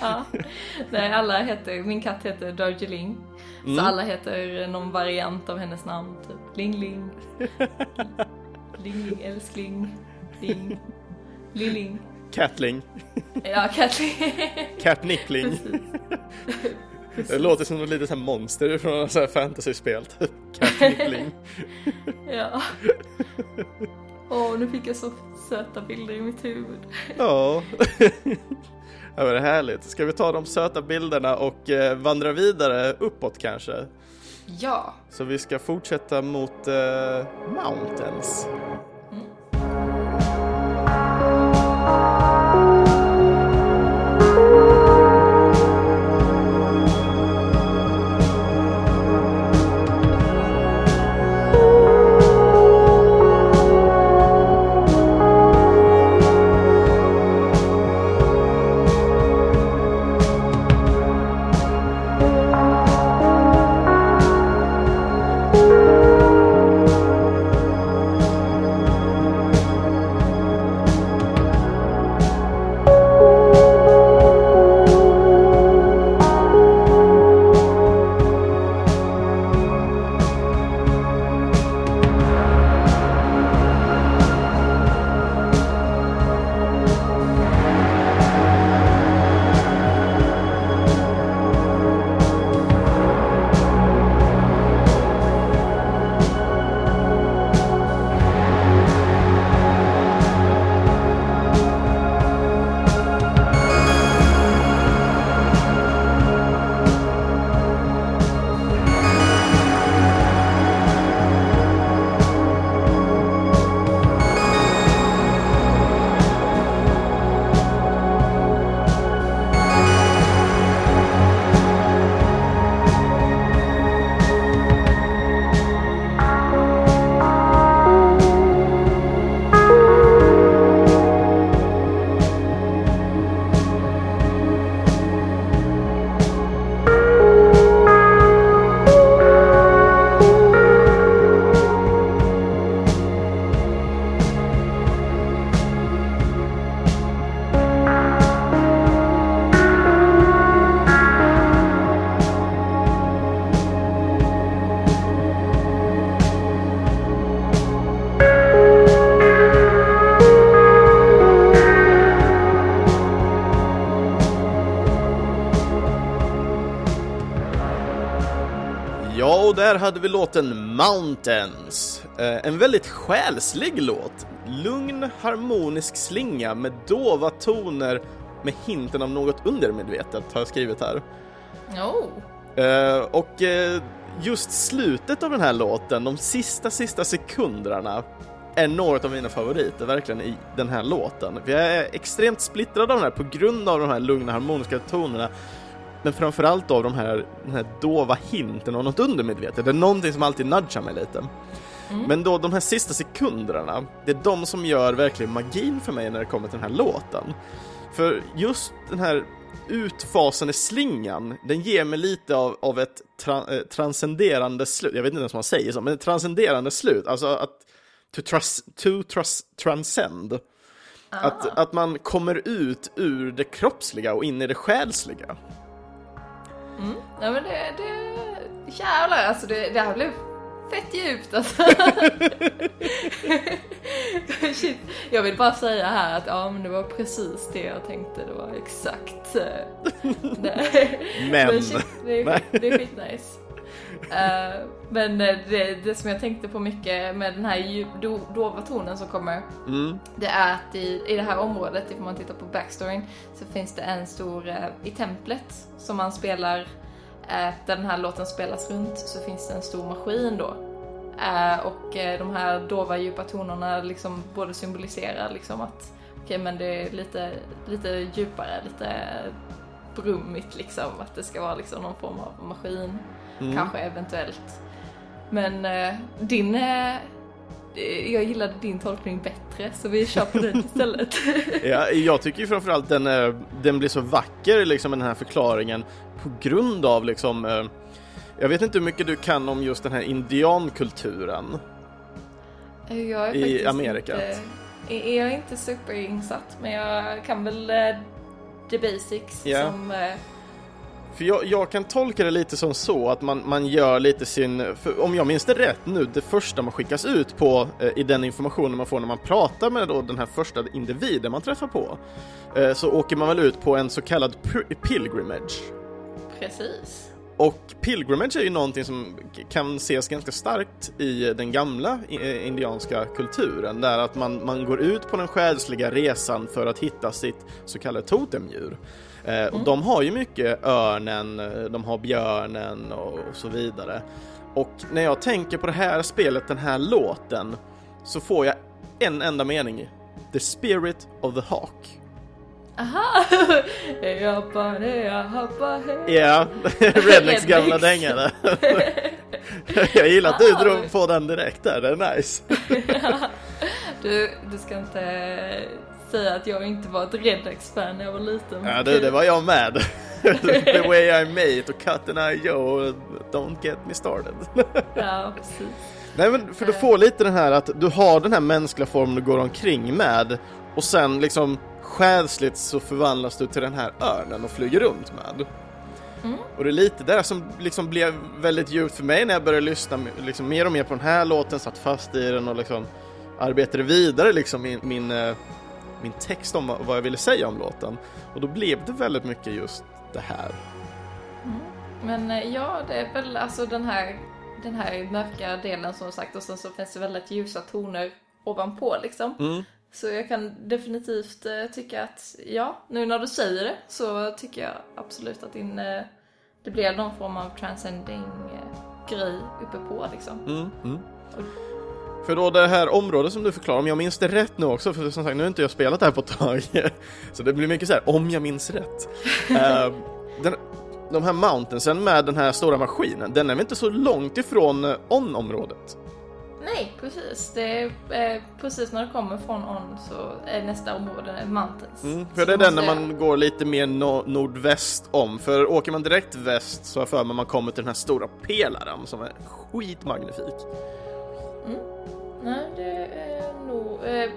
ja. Nej, alla heter, min katt heter Darjeeling. Mm. Så alla heter någon variant av hennes namn, typ Ling Ling. Ling Ling älskling. Ling. Lilling. Catling, Ja, Kathleen. catnippling. Det låter som något litet så här monster från något så här fantasyspel. typ. Catnippling. Ja. Åh, nu fick jag så söta bilder i mitt huvud. Ja. Ja men det är härligt. Ska vi ta de söta bilderna och eh, vandra vidare uppåt kanske? Ja. Så vi ska fortsätta mot eh, Mountains. Ja, där hade vi låten Mountains. Eh, en väldigt själslig låt. Lugn, harmonisk slinga med dova toner med hinten av något undermedvetet har jag skrivit här. Oh. Eh, och eh, just slutet av den här låten, de sista, sista sekunderna är några av mina favoriter verkligen i den här låten. Jag är extremt splittrad av den här på grund av de här lugna harmoniska tonerna men framförallt av de här, den här dova hinten av något undermedvetet. Det är någonting som alltid nudgar mig lite. Men då de här sista sekunderna, det är de som gör verkligen magin för mig när det kommer till den här låten. För just den här utfasande slingan, den ger mig lite av, av ett tra, eh, transcenderande slut. Jag vet inte ens vad man säger så, men ett transcenderande slut. Alltså att to, trans, to trans, transcend. Att, att man kommer ut ur det kroppsliga och in i det själsliga. Mm. Ja men det, det, jävlar alltså det, det här blev fett djupt alltså. Shit. Jag vill bara säga här att ja men det var precis det jag tänkte, det var exakt. eh, det. Men. shit, det är, det är skitnice. Eh, men eh, det, det som jag tänkte på mycket med den här djup, do, dova tonen som kommer, Mm. det är att i, i det här området, ifall man tittar på backstoryn, så finns det en stor, eh, i templet som man spelar, där den här låten spelas runt, så finns det en stor maskin då. Och de här dova djupa tonerna liksom både symboliserar liksom att okej men det är lite, lite djupare, lite brummigt liksom, att det ska vara liksom någon form av maskin, Mm. kanske eventuellt. Men eh, din, eh, jag gillade din tolkning bättre så vi kör på den istället. Ja, jag tycker ju framförallt den, eh, den blir så vacker liksom den här förklaringen på grund av liksom eh, jag vet inte hur mycket du kan om just den här indiankulturen. jag är I Amerika. Inte, jag är inte superinsatt men jag kan väl eh, the basics Ja. som eh, För jag, jag kan tolka det lite som så att man, man gör lite sin, om jag minns det rätt nu, det första man skickas ut på eh, i den informationen man får när man pratar med då den här första individen man träffar på, eh, så åker man väl ut på en så kallad pilgrimage. precis. Och pilgrimage är ju någonting som kan ses ganska starkt i den gamla eh, indianska kulturen, där att man, man går ut på den själsliga resan för att hitta sitt så kallade totemdjur. Eh, och de har ju mycket örnen, eh, de har björnen och, och så vidare. Och när jag tänker på det här spelet, den här låten, så får jag en enda mening. The spirit of the hawk. Aha! jag hoppar ner, jag hoppar hej. Ja, Rednecks gamla dänga där. Jag gillar att du drog på den direkt där, det är nice. Du, du ska inte säga att jag inte var ett Rednex-fan när jag var liten. Ja du, det var jag med. The way I made to cut an eye Joe, don't get me started. Ja, precis. Nej men för du får lite den här att du har den här mänskliga formen du går omkring med och sen liksom själsligt så förvandlas du till den här örnen och flyger runt med. Mm. Och det är lite där som liksom blev väldigt djupt för mig när jag började lyssna liksom mer och mer på den här låten, satt fast i den och liksom arbetade vidare liksom min, min, eh, min text om vad- jag ville säga om låten. Och då blev det väldigt mycket just det här. Men eh, ja, det är väl alltså den här, den här mörka delen som sagt och sen så finns det väldigt ljusa toner ovanpå liksom. Mm. Så jag kan definitivt eh, tycka att ja, nu när du säger det så tycker jag absolut att din, eh, det blir någon form av transcending eh, grej uppe på liksom. Mm, mm. För då det här området som du förklarar, om jag minns det rätt nu också, för som sagt nu har inte jag spelat det här på ett tag, så det blir mycket så här, om jag minns rätt. Eh, den, de här mountainsen med den här stora maskinen, den är väl inte så långt ifrån eh, on-området? Nej, precis. Det är eh, precis när du kommer från On så är nästa område Mountains. Mm, Så för det är den när man går lite mer no- nordväst om, för åker man direkt väst så har jag för mig man kommer till den här stora pelaren som är skitmagnifik. Nej, det är nog... Eh,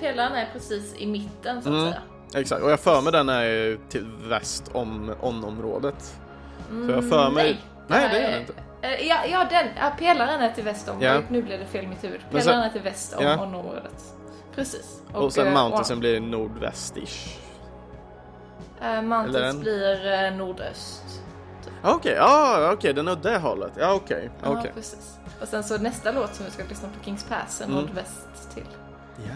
pelaren är precis i mitten så att Mm. säga. Exakt, och jag för mig den är till väst om on-området. Mm, Så jag för mig... Nej, Nej, det gör det inte. Eh, Ja, ja, den, ja, pelaren är till väst om. Ja. Nu blev det fel i mitt huvud. Pelaren sen- är till väst om Ja. området. Precis. Och, sen eh, mountainsen blir nordvästish. eh, Mountains blir eh, nordöst. Okej, ja okej, den är åt det hållet. Ja okej, Ja, okej. precis. Och sen så nästa låt som vi ska lyssna på, Kings Pass, är Mm. nordväst till. Ja.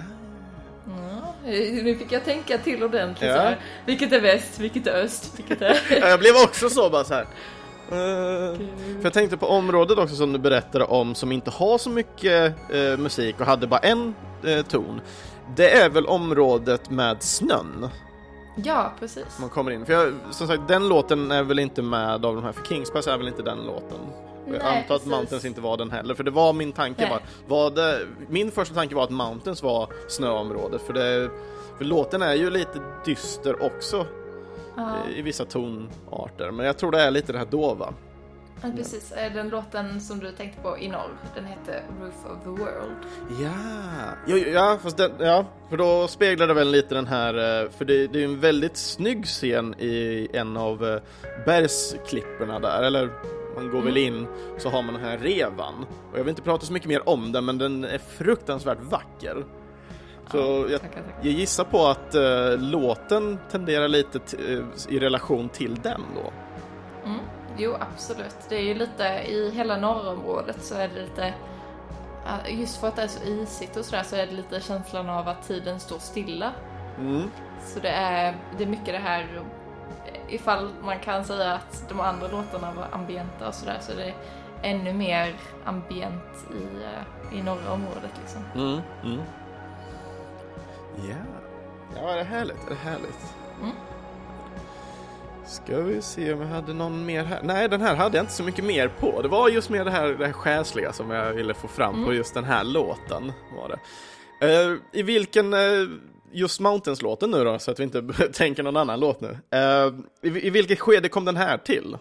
Ja, nu fick jag tänka till ordentligt. Ja. så här. Vilket är väst, vilket är öst, vilket är... Ja, Jag blev också så bara så här. Eh, för jag tänkte på området också som du berättade om som inte har så mycket eh, musik och hade bara en eh, ton. Det är väl området med snön ja, precis. man kommer in. För jag, som sagt, den låten är väl inte med av de här, för Kingspass är väl inte den låten. Och jag Nej, antar att precis. Mountains inte var den heller, för det var min tanke Nej. var, var det, min första tanke var att Mountains var snöområdet, för det, för låten är ju lite dyster också Ja. i vissa tonarter, men jag tror det är lite det här dova. Ja, precis. Eh, Den låten som du tänkte på i norr, den heter Roof of the World. Ja, ja, ja, fast den, ja, för då speglar det väl lite den här, eh, för det, det är ju en väldigt snygg scen i en av eh, bergsklipporna där, eller man går väl in så har man den här revan. Och jag vill inte prata så mycket mer om den, men den är fruktansvärt vacker. Så Ja, jag, tackar, tackar. jag gissar på att eh, låten tenderar lite i relation till den då. Jo, absolut. Det är ju lite, i hela norrområdet så är det lite, just för att det är så isigt och sådär så är det lite känslan av att tiden står stilla. Mm. Så det är, det är mycket det här, ifall man kan säga att de andra låtarna var ambienta och sådär så är det ännu mer ambient i, eh, i norra området liksom. Mm. Mm. Ja. Ja, det är härligt, det är härligt. Mm. Ska vi se om jag hade någon mer här. Nej, den här hade jag inte så mycket mer på. Det var just mer det här, det här själsliga som jag ville få fram på Mm. just den här låten. Var det. Eh, I vilken, eh, just Mountains-låten nu då, så att vi inte tänker någon annan låt nu. Eh, i, I vilket skede kom den här till?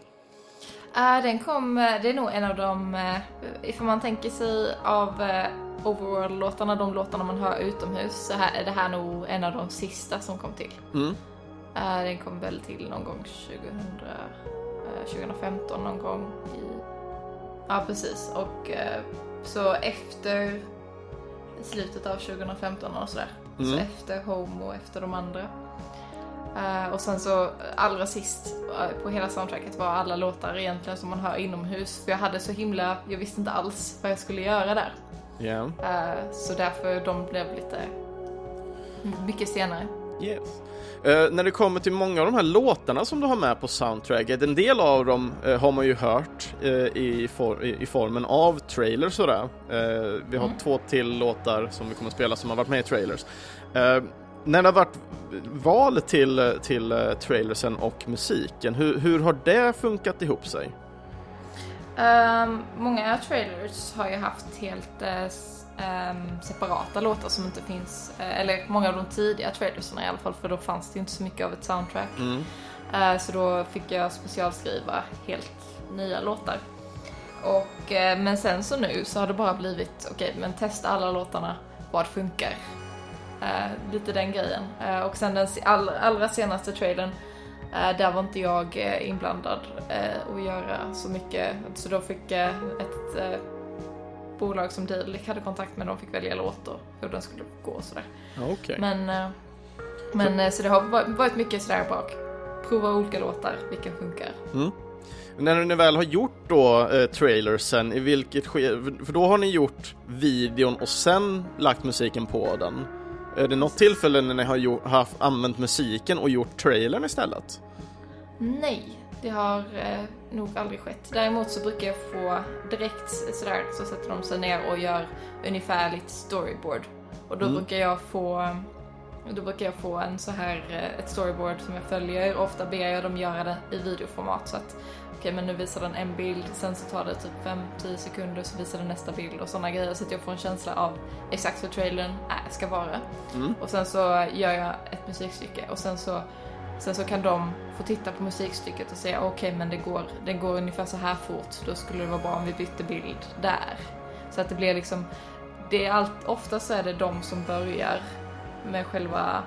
Den kom, det är nog en av de, ifall man tänker sig av Overworld-låtarna, de låtarna man hör utomhus, så här, är det här nog en av de sista som kom till. Mm. Eh, den kom väl till någon gång 2000, eh, 2015 någon gång i... Ja precis och eh, så efter slutet av 2015 och sådär. Så Mm. efter Home och efter de andra. Eh, och sen så allra sist eh, på hela soundtracket var alla låtar egentligen som man hör inomhus. För jag hade så himla, jag visste inte alls vad jag skulle göra där. Eh, så därför de blev lite mycket senare. Yes. Eh, när det kommer till många av de här låtarna som du har med på soundtracket, en del av dem eh, har man ju hört eh, i, for, i, i formen av trailers sådär. Vi har Mm. två till låtar som vi kommer att spela som har varit med i trailers. När det har varit val till, till trailersen och musiken, hur, hur har det funkat ihop sig? Ehm, många trailers har ju haft helt ehm, separata låtar som inte finns, eh, eller många av de tidiga trailersarna i alla fall, för då fanns det ju inte så mycket av ett soundtrack. Mm. Eh, så då fick jag specialskriva helt nya låtar. Och, eh, men sen så nu så har det bara blivit, okej men testa alla låtarna, vad funkar? Lite den grejen. Och sen den all, allra senaste trailern, där var inte jag inblandad eh, och göra så mycket. Så då fick eh, ett bolag som Delik hade kontakt med, de fick välja låt och hur den skulle gå och sådär. Okej. Men, eh, men eh, så det har va- varit mycket sådär bak. Prova olika låtar, vilken funkar. Mm. När ni väl har gjort då eh, trailersen, i vilket skede, för då har ni gjort videon och sen lagt musiken på den. Är det något tillfälle när ni har gjort, haft, använt musiken och gjort trailern istället? Nej, det har eh, nog aldrig skett. Däremot så brukar jag få direkt sådär så sätter de sig ner och gör ungefärligt storyboard. Och då Mm. brukar jag få då brukar jag få en så här, eh, ett storyboard som jag följer. Ofta ber jag dem göra det i videoformat så att okej men nu visar den en bild, sen så tar det typ 5-10 sekunder så visar den nästa bild och sådana grejer så att jag får en känsla av exakt hur trailern är, ska vara. Mm. Och sen så gör jag ett musikstycke och sen så, sen så kan de få titta på musikstycket och säga okej men det går, den går ungefär så här fort, då skulle det vara bra om vi bytte bild där. Så att det blir liksom, det är allt, oftast så är det de som börjar med själva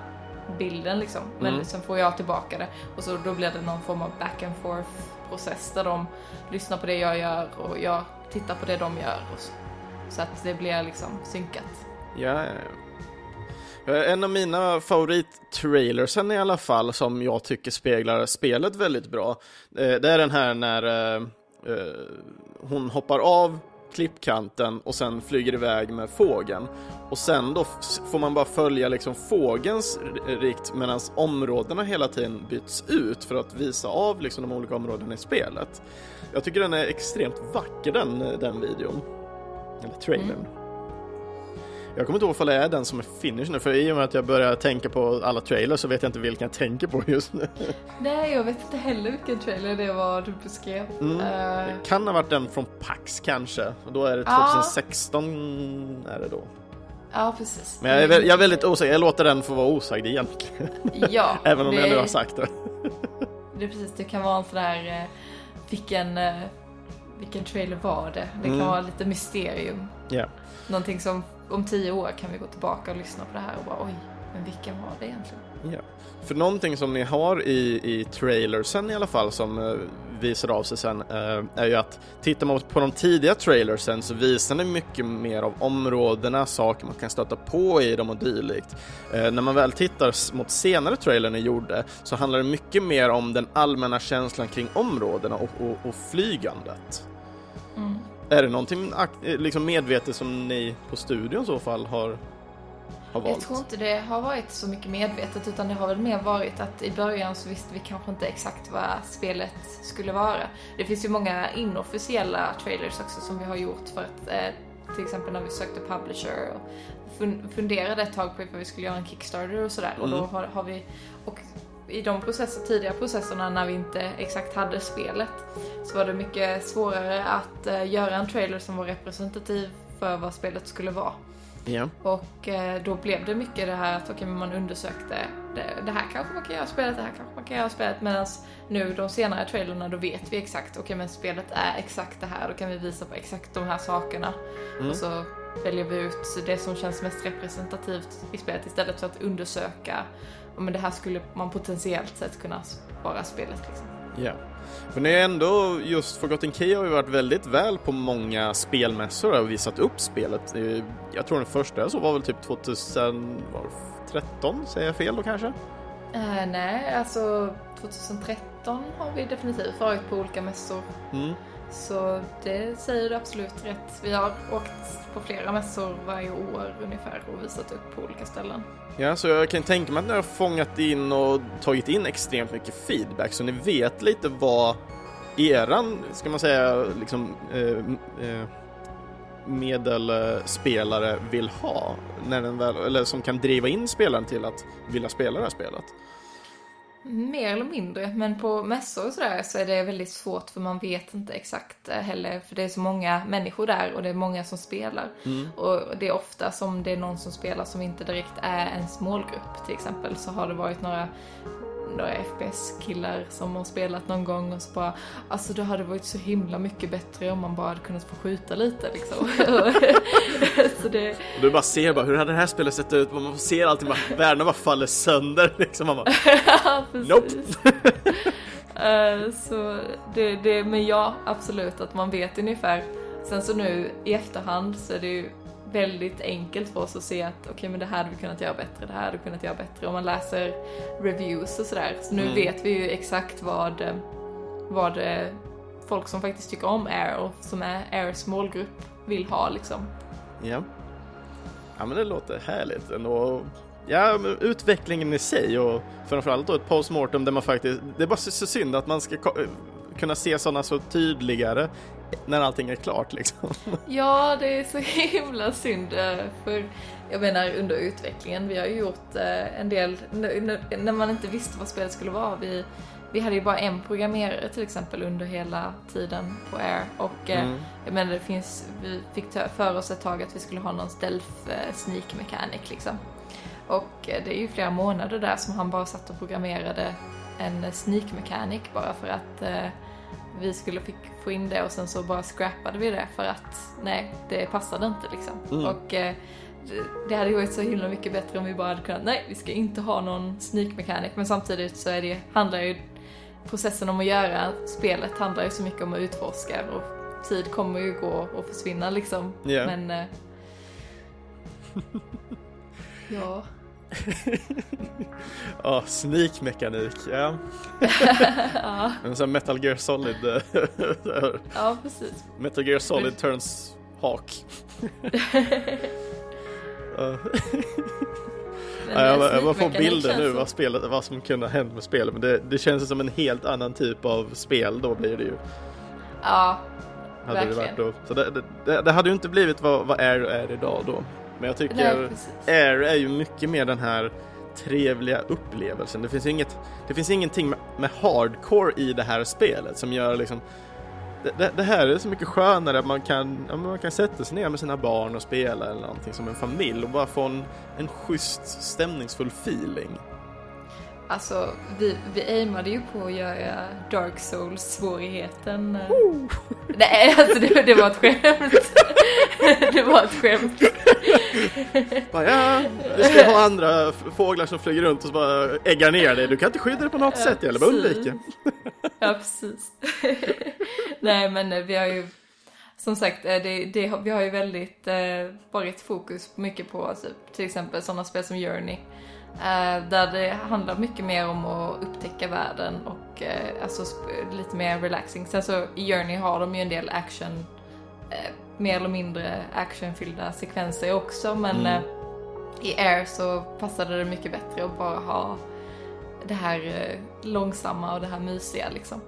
bilden liksom. Men Mm. sen får jag tillbaka det och så då blir det någon form av back and forth process där de lyssnar på det jag gör och jag tittar på det de gör. Så. så att det blir liksom synkat. Ja, ja, ja. Eh, en av mina favorittrailersen i alla fall som jag tycker speglar spelet väldigt bra. Eh, det är den här när eh, hon hoppar av klippkanten och sen flyger iväg med fågeln. Och sen då får man bara följa liksom fågelns rikt medan områdena hela tiden byts ut för att visa av liksom de olika områdena i spelet. Jag tycker den är extremt vacker den, den videon. Eller trailern. Mm. Jag kommer inte ihåg ifall det är den som är finish nu, för i och med att jag börjar tänka på alla trailers så vet jag inte vilken jag tänker på just nu. Nej, jag vet inte heller vilken trailer det var du beskrev. Mm. Eh, Det kan ha varit den från Pax kanske, och då är det Ja. 2016 är det då. ja, precis. Men jag är, jag är väldigt osäker, jag låter den få vara osagd egentligen. Ja, Även om det, jag nu har sagt det. Det är precis, det kan vara en sån där, eh, vilken, eh, vilken trailer var det? Det kan Mm. vara lite mysterium. Ja. Någonting som om tio år kan vi gå tillbaka och lyssna på det här och bara oj, men vilken var det egentligen? Ja. För någonting som ni har i, i trailersen i alla fall som eh, visar av sig sen eh, är ju att tittar man på de tidiga trailersen så visar ni mycket mer av områdena, saker man kan stöta på i dem och dylikt. Eh, när man väl tittar mot senare trailern ni gjorde så handlar det mycket mer om den allmänna känslan kring områdena och, och, och flygandet. Mm. Är det någonting eh, liksom medvetet som ni på studion i så fall har, har valt? Jag tror inte det har varit så mycket medvetet utan det har väl mer varit att i början så visste vi kanske inte exakt vad spelet skulle vara. Det finns ju många inofficiella trailers också som vi har gjort för att eh, till exempel när vi sökte publisher och fun- funderade ett tag på ifall vi skulle göra en Kickstarter och sådär och då Mm. har, har vi i de processer, tidiga processerna när vi inte exakt hade spelet så var det mycket svårare att eh, göra en trailer som var representativ för vad spelet skulle vara. Ja. Och eh, då blev det mycket det här att men man undersökte det, det här kanske man kan göra spelet, det här kanske man kan göra spelet. Medan nu de senare trailerna då vet vi exakt, okej men spelet är exakt det här, då kan vi visa på exakt de här sakerna. Mm. Och så väljer vi ut det som känns mest representativt i spelet istället för att undersöka, men det här skulle man potentiellt sett kunna vara spelet liksom. Ja. För ni har ändå, just Forgotten Key har ju varit väldigt väl på många spelmässor och visat upp spelet. Jag tror den första jag såg var väl typ 2013, säger jag fel då kanske? Eh, nej, alltså 2013 har vi definitivt varit på olika mässor Mm. Så det säger du absolut rätt. Vi har åkt på flera mässor varje år ungefär och visat upp på olika ställen. Ja, så jag kan tänka mig att ni har fångat in och tagit in extremt mycket feedback så ni vet lite vad eran, ska man säga, liksom eh, eh, medelspelare vill ha när den väl, eller som kan driva in spelaren till att vilja spela det här spelet. Mer eller mindre, men på mässor och sådär så är det väldigt svårt för man vet inte exakt eh, heller för det är så många människor där och det är många som spelar. Och det är ofta som det är någon som spelar som inte direkt är ens målgrupp till exempel så har det varit några några FPS-killar som har spelat någon gång och så bara Alltså det hade varit så himla mycket bättre om man bara hade kunnat få skjuta lite liksom. så det, Och du bara ser bara, hur hade det här spelet sett ut? Man ser alltid bara, världarna bara faller sönder liksom. Man bara, Ja. Nope. Eh, så det, det, men ja, absolut att man vet ungefär. Sen så nu i efterhand så är det ju väldigt enkelt för oss att se att okej men det här hade vi kunnat göra bättre, det här hade vi kunnat göra bättre. Om man läser reviews och sådär. Så nu Mm. vet vi ju exakt vad, vad eh, folk som faktiskt tycker om Air och som är Airs målgrupp vill ha liksom. ja. Ja men det låter härligt ändå. Ja, utvecklingen i sig och framförallt då ett postmortem där man faktiskt, det är bara så, synd att man ska kunna se sådana så tydligare när allting är klart liksom. Ja, det är så himla synd. eh, För jag menar under utvecklingen, vi har ju gjort eh, en del, när man inte visste vad spelet skulle vara. Vi, vi hade ju bara en programmerare till exempel under hela tiden på Air. Och eh, Mm. jag menar det finns, vi fick för oss ett tag att vi skulle ha någon stealth sneak mechanic liksom. Och det är ju flera månader där som han bara satt och programmerade en sneak mechanic bara för att vi skulle fick få in det och sen så bara scrappade vi det för att nej, det passade inte liksom. Mm. Och eh, det- hade ju varit så himla mycket bättre om vi bara hade kunnat, nej vi ska inte ha någon sneak mechanic men samtidigt så är det, handlar ju processen om att göra spelet handlar ju så mycket om att utforska och tid kommer ju gå och försvinna liksom. Ja. Men eh, ja. Ja, sneak-mekanik, ja. ja, En sån här Metal Gear Solid, eh, ja precis. Metal Gear Solid turns hawk. Ja. Jag, jag bara får bilder nu vad, spelet, vad som kunde ha hänt med spelet men det, det känns som en helt annan typ av spel då blir det ju. Ja, Hade det Verkligen. varit då. Så det, det- det, det hade ju inte blivit vad, vad Air är idag då. Men jag tycker nej. Air är ju mycket mer den här trevliga upplevelsen. Det finns, inget, det finns ingenting med, med hardcore i det här spelet som gör liksom det, det, det här är så mycket skönare att man kan, ja, man kan sätta sig ner med sina barn och spela eller någonting som en familj och bara få en, en schysst stämningsfull feeling. Alltså, vi, vi aimade ju på att göra Dark Souls-svårigheten. Nej, alltså det, det var ett skämt. det var ett skämt. Bara, ja, vi ska ha andra fåglar som flyger runt och så bara äggar ner dig. Du kan inte skydda dig på något Ja, sätt, det gäller bara undvika. Ja, precis. Nej, men eh, vi har ju som sagt, eh, det, det, vi har ju väldigt eh, varit fokus mycket på typ, till exempel sådana spel som Journey. Eh, där det handlar mycket mer om att upptäcka världen och eh, alltså lite mer relaxing. Sen så i Journey har de ju en del action, mer eller mindre actionfyllda sekvenser också men Mm. eh, i Air så passade det mycket bättre att bara ha det här eh, långsamma och det här mysiga liksom.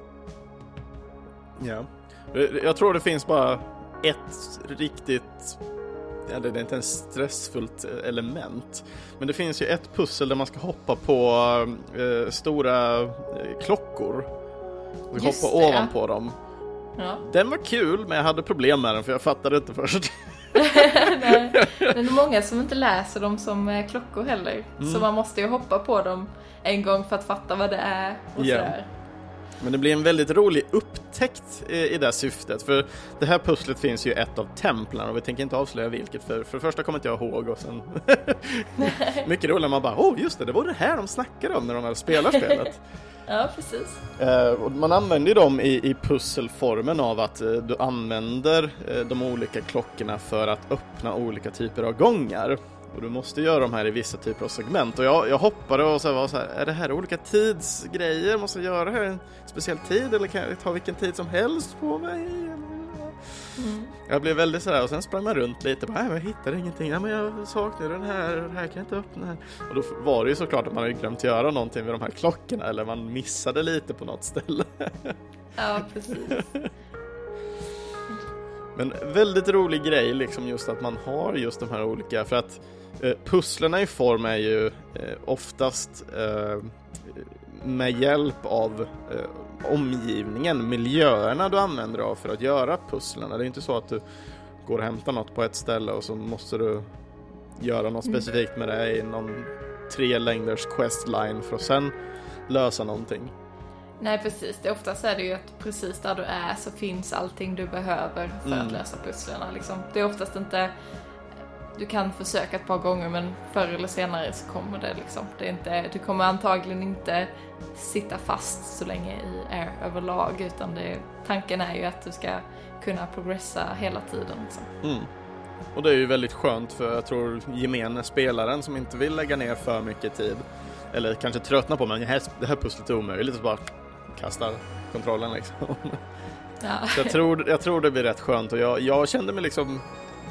Ja. Jag tror det finns bara ett riktigt, eller det är inte en stressfullt element, men det finns ju ett pussel där man ska hoppa på eh, stora eh, klockor. Och Just hoppa det, ja. ovanpå dem. Ja. Den var kul, men jag hade problem med den för jag fattade inte först. Nej, det är många som inte läser dem som eh, klockor heller. Mm. Så man måste ju hoppa på dem en gång för att fatta vad det är och Ja. sådär. Men det blir en väldigt rolig upptäckt i, det syftet. För det här pusslet finns ju ett av templen och vi tänker inte avslöja vilket. För, för det första kommer inte jag ihåg och sen... Mycket roligt när man bara, åh oh, just det, det var det här de snackade om när de hade spelat spelet. Ja, precis. Eh, man använder ju dem i, i pusselformen av att eh, du använder eh, de olika klockorna för att öppna olika typer av gångar. Och du måste göra de här i vissa typer av segment. Och jag, jag hoppade och så var så här, är det här olika tidsgrejer? Måste jag göra det här en speciell tid eller kan jag ta vilken tid som helst på mig? Mm. Jag blev väldigt sådär och sen sprang man runt lite. Bara, "Nej, men jag hittade ingenting. Ja, men jag saknar den här och det här kan jag inte öppna. Här. Och då var det ju såklart att man hade glömt göra någonting med de här klockorna eller man missade lite på något ställe. Ja, precis. Men väldigt rolig grej liksom just att man har just de här olika för att eh, pusslerna i form är ju eh, oftast eh, med hjälp av eh, omgivningen, miljöerna du använder dig av för att göra pusslerna. Det är inte så att du går och hämtar något på ett ställe och så måste du göra något Mm. specifikt med det i någon tre längders questline för att sen lösa någonting. Nej, precis. Det oftast är det ju att precis där du är så finns allting du behöver för Mm. att lösa pusslerna. Liksom. Det är oftast inte... Du kan försöka ett par gånger men förr eller senare så kommer det liksom. Det är inte, du kommer antagligen inte sitta fast så länge i Air överlag utan det, tanken är ju att du ska kunna progressa hela tiden. Liksom. Mm. Och det är ju väldigt skönt för jag tror gemene spelaren som inte vill lägga ner för mycket tid eller kanske tröttnar på men det här, det här pusslet är omöjligt så bara kastar kontrollen liksom. Ja. Jag tror, jag tror det blir rätt skönt och jag, jag kände mig liksom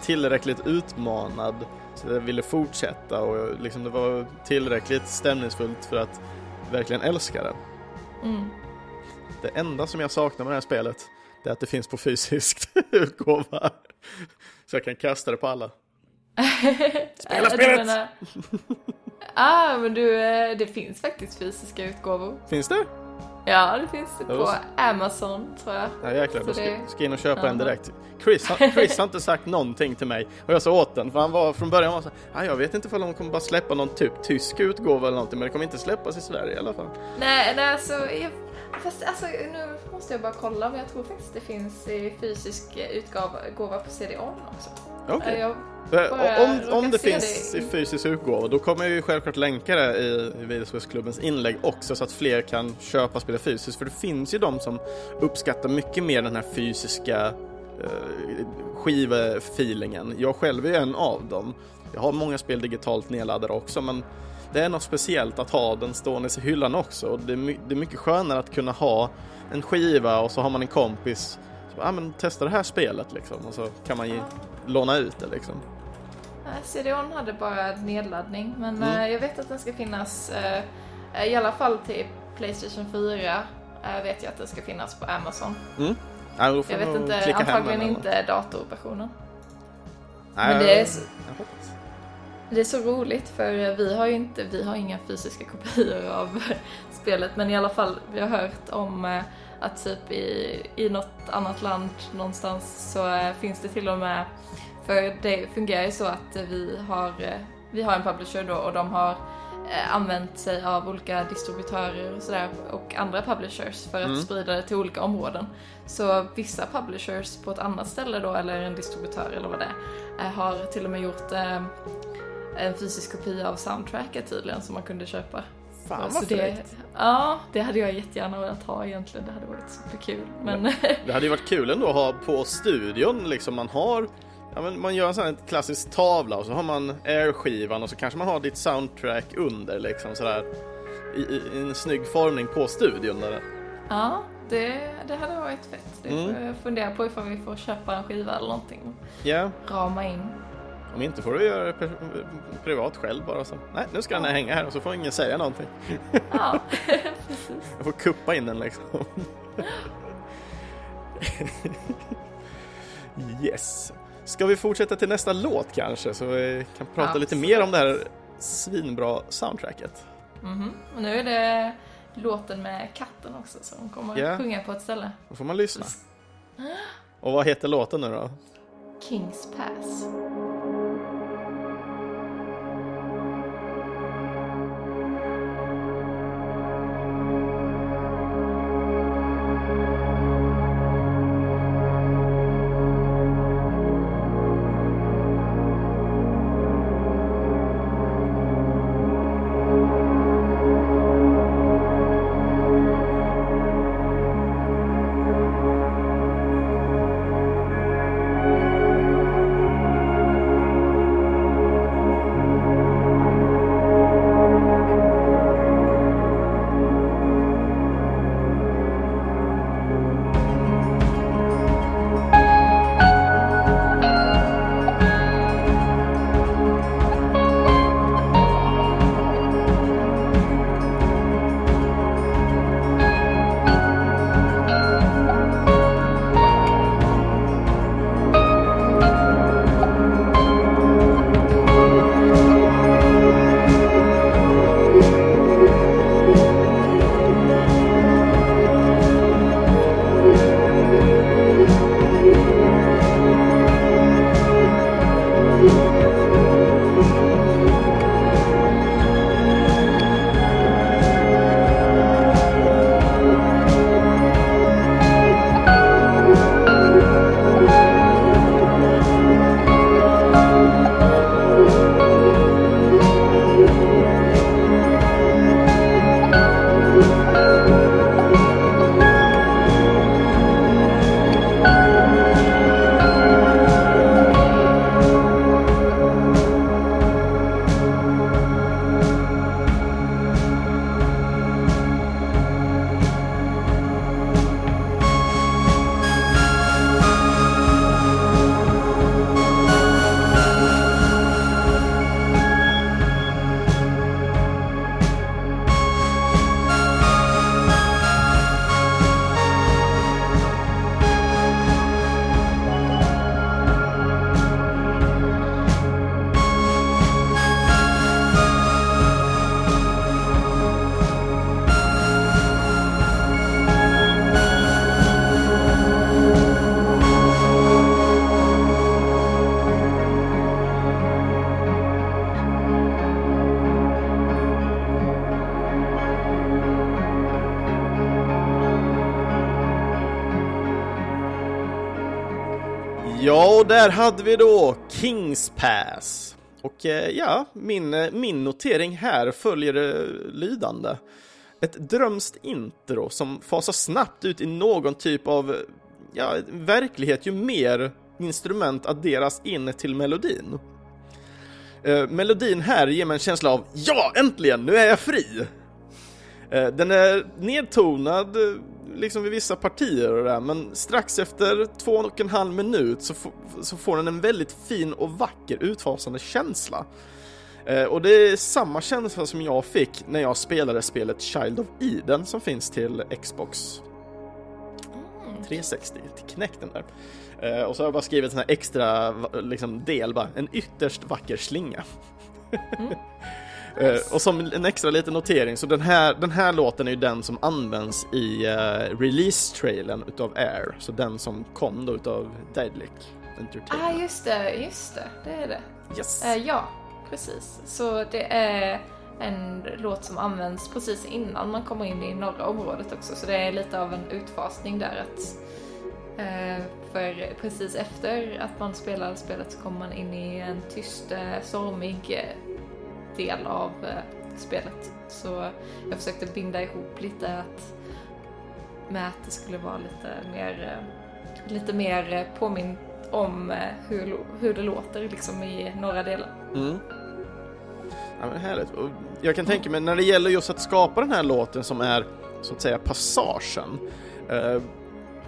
tillräckligt utmanad så jag ville fortsätta och liksom det var tillräckligt stämningsfullt för att verkligen älska det. Mm. Det enda som jag saknar med det här spelet det är att det finns på fysisk utgåva. Så jag kan kasta det på alla. Spela spelet! menar- Ah, men du, eh, det finns faktiskt fysiska utgåvor. Finns det? Ja, det finns Ja, på Amazon tror jag. Ja jäklar, då ska, det- ska in och köpa en direkt. Chris, har- Chris har inte sagt någonting till mig och jag sa åt den för han var från början var så här, "Ah, jag vet inte om de kommer bara släppa någon typ tysk utgåva eller någonting men det kommer inte släppas i Sverige i alla fall. Nej, nej alltså, jag, fast alltså nu måste jag bara kolla men jag tror faktiskt det finns i fysisk utgåva gåva på CD-ON också. Okej. Jag, Eh, bara Om, om det finns det i fysisk utgåva då kommer jag ju självklart länka det i, i Videospelsklubbens inlägg också så att fler kan köpa spela fysiskt för det finns ju de som uppskattar mycket mer den här fysiska eh, skivfeelingen. Jag själv är en av dem. Jag har många spel digitalt nedladdade också men det är något speciellt att ha den stående i hyllan också. Och det, är det är mycket skönare att kunna ha en skiva och så har man en kompis så, ah, men testa det här spelet liksom och så kan man ge, låna ut det liksom. CD-ON hade bara nedladdning men Mm. eh, jag vet att den ska finnas eh, i alla fall till Playstation 4 eh, vet jag att den ska finnas på Amazon. Mm. Jag vet inte, antagligen inte datorversionen. Nej, men det är jag hoppas. Det är så roligt för vi har ju inte, vi har inga fysiska kopior av spelet men i alla fall vi har hört om eh, att typ i, i något annat land någonstans så eh, finns det till och med, för det fungerar ju så att vi har, eh, vi har en publisher då och de har använt sig av olika distributörer och sådär och andra publishers för att Mm. sprida det till olika områden. Så vissa publishers på ett annat ställe då, eller en distributör eller vad det är, har till och med gjort en fysisk kopia av soundtracket tydligen som man kunde köpa. Fan vad Så det. Ja, det hade jag jättegärna velat ha egentligen. Det hade varit superkul. Men Det hade ju varit kul ändå att ha på studion liksom man har Ja, men man gör en sån här klassisk tavla och så har man airskivan och så kanske man har ditt soundtrack under liksom sådär i, i, i en snygg formning på studion där. ja, det, det hade varit fett. Det Mm. får jag fundera på ifall vi får köpa en skiva eller någonting Ja, och rama in. Om inte får du göra det pri- privat själv bara så. Nej, nu ska den här hänga här och så får ingen säga någonting. Ja, precis. Jag får kuppa in den liksom. yes. Ska vi fortsätta till nästa låt kanske så vi kan prata lite Absolut. mer om det här svinbra soundtracket. Mhm. Och nu är det låten med katten också som kommer Ja. att sjunga på ett ställe. Då får man lyssna. Och vad heter låten nu då? Kings Pass. Där hade vi då Kings Pass. Och eh, ja, min, eh, min notering här följer eh, lydande. Ett drömskt intro som fasar snabbt ut i någon typ av ja, verklighet ju mer instrument adderas in till melodin. Eh, melodin här ger mig en känsla av ja, äntligen, nu är jag fri! Eh, Den är nedtonad eh, liksom vid vissa partier och det där, men strax efter två och en halv minut så, får- så får den en väldigt fin och vacker utfasande känsla. Eh, Och det är samma känsla som jag fick när jag spelade spelet Child of Eden som finns till Xbox 360, till Kinecten där. Och så har jag bara skrivit en här extra liksom, del, bara, en ytterst vacker slinga. Eh, och som en extra liten notering, så den här, den här låten är ju den som används i uh, release-trailen utav Air, så den som kom då utav Daedalic Ah, Entertainment. just det, just det. Det är det. yes. Eh, ja, precis. Så det är en låt som används precis innan man kommer in i norra området också. Så det är lite av en utfasning där att för precis efter att man spelar spelet så kommer man in i en tyst, stormig eh, del av eh, spelet. Så jag försökte binda ihop lite att med att det skulle vara lite mer, eh, lite mer eh, påminn om hur, hur det låter liksom i norra delen. Mm. Ja, men härligt. jag kan tänka mig, när det gäller just att skapa den här låten som är så att säga passagen. Eh,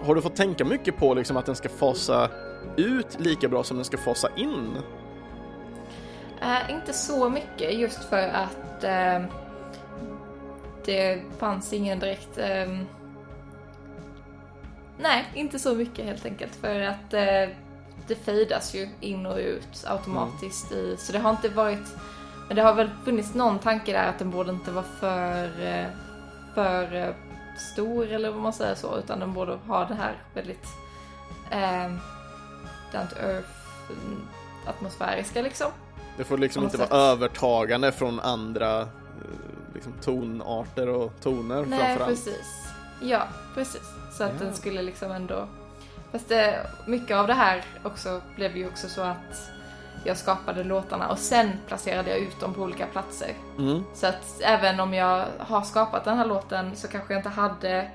har du fått tänka mycket på liksom att den ska fasa ut lika bra som den ska fasa in? Eh, inte så mycket just för att eh, det fanns ingen direkt... Eh, nej, inte så mycket helt enkelt för att eh, det fejdas ju in och ut automatiskt mm. i, så det har inte varit men det har väl funnits någon tanke där att den borde inte vara för, eh, för eh, stor eller vad man säger så, utan den borde ha det här väldigt eh, down to earth mm, atmosfäriska liksom. Det får liksom inte sätt. vara övertagande från andra eh, liksom, tonarter och toner Nej, framförallt. precis. Ja, precis. Så att ja. den skulle liksom ändå... Fast det, mycket av det här också blev ju också så att jag skapade låtarna och sen placerade jag ut dem på olika platser. Mm. Så att även om jag har skapat den här låten så kanske jag inte hade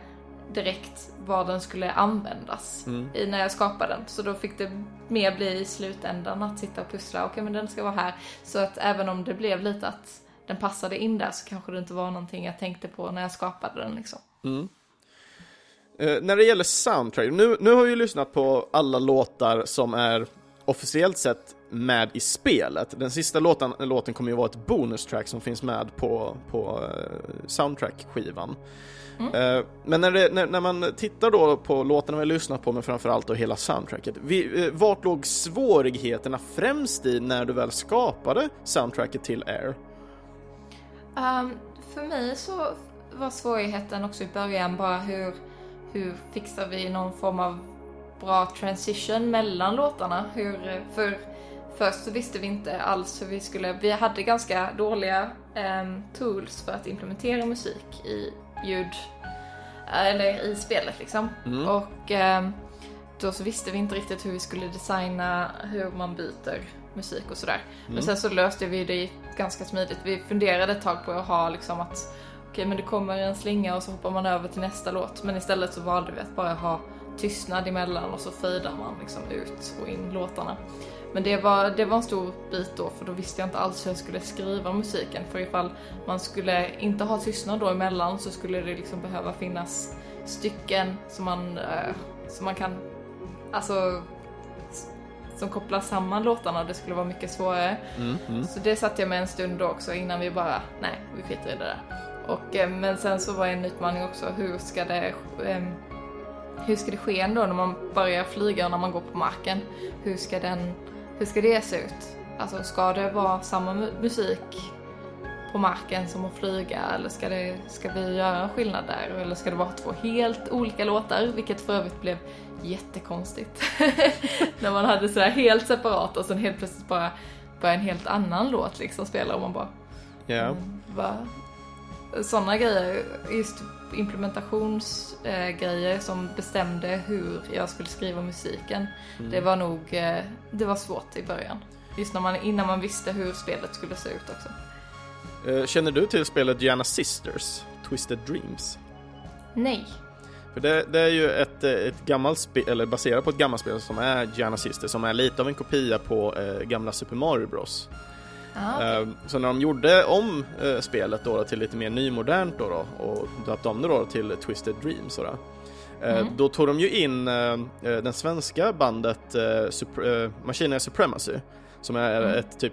direkt var den skulle användas mm. i när jag skapade den. Så då fick det mer bli i slutändan att sitta och pussla, okej okay, men den ska vara här. Så att även om det blev lite att den passade in där så kanske det inte var någonting jag tänkte på när jag skapade den liksom. Mm. Uh, när det gäller soundtrack, nu, nu har vi lyssnat på alla låtar som är officiellt sett med i spelet. Den sista låten, låten kommer ju vara ett bonustrack som finns med på, på uh, soundtrack-skivan. Mm. Uh, men när, det, när, när, man tittar då på låtarna vi lyssnat på, men framförallt då hela soundtracket, vi, uh, vart låg svårigheterna främst i när du väl skapade soundtracket till Air? Um, för mig så var svårigheten också i början bara hur, hur fixar vi någon form av bra transition mellan låtarna? Hur, för Först så visste vi inte alls hur vi skulle, vi hade ganska dåliga um, tools för att implementera musik i ljud, eller i spelet liksom. Mm. Och um, då så visste vi inte riktigt hur vi skulle designa hur man byter musik och sådär. Mm. Men sen så löste vi det ganska smidigt. Vi funderade ett tag på att ha liksom att okej okay, men det kommer en slinga och så hoppar man över till nästa låt. Men istället så valde vi att bara ha tystnad emellan och så fejdar man liksom ut och in låtarna. Men det var, det var en stor bit då för då visste jag inte alls hur jag skulle skriva musiken. För ifall man skulle inte ha tystnad då emellan så skulle det liksom behöva finnas stycken som man, uh, som man kan, alltså som kopplar samman låtarna och det skulle vara mycket svårare. Mm, mm. Så det satt jag med en stund då också innan vi bara, nej vi skiter i det där. Och, eh, men sen så var en utmaning också, hur ska det eh, hur ska det ske ändå när man börjar flyga och när man går på marken? Hur ska den hur ska det se ut? Alltså ska det vara samma musik på marken som att flyga eller ska, det, ska vi göra en skillnad där? Eller ska det vara två helt olika låtar? Vilket för övrigt blev jättekonstigt. När man hade sådär helt separat och sen helt plötsligt bara började en helt annan låt liksom spela och man bara... Ja. Yeah. Sådana grejer, just implementationsgrejer eh, som bestämde hur jag skulle skriva musiken. Mm. Det var nog, eh, det var svårt i början. Just när man, innan man visste hur spelet skulle se ut också. Eh, känner du till spelet Gianna Sisters, Twisted Dreams? Nej. För det, det, är ju ett, ett gammalt spel, eller baserat på ett gammalt spel som är Gianna Sisters, som är lite av en kopia på eh, gamla Super Mario Bros. Ah, okay. Så när de gjorde om eh, spelet då till lite mer nymodernt då, då och döpte om det då till Twisted Dreams då, eh, mm. då tog de ju in eh, den svenska bandet Supre Machina Supremacy som är mm. ett typ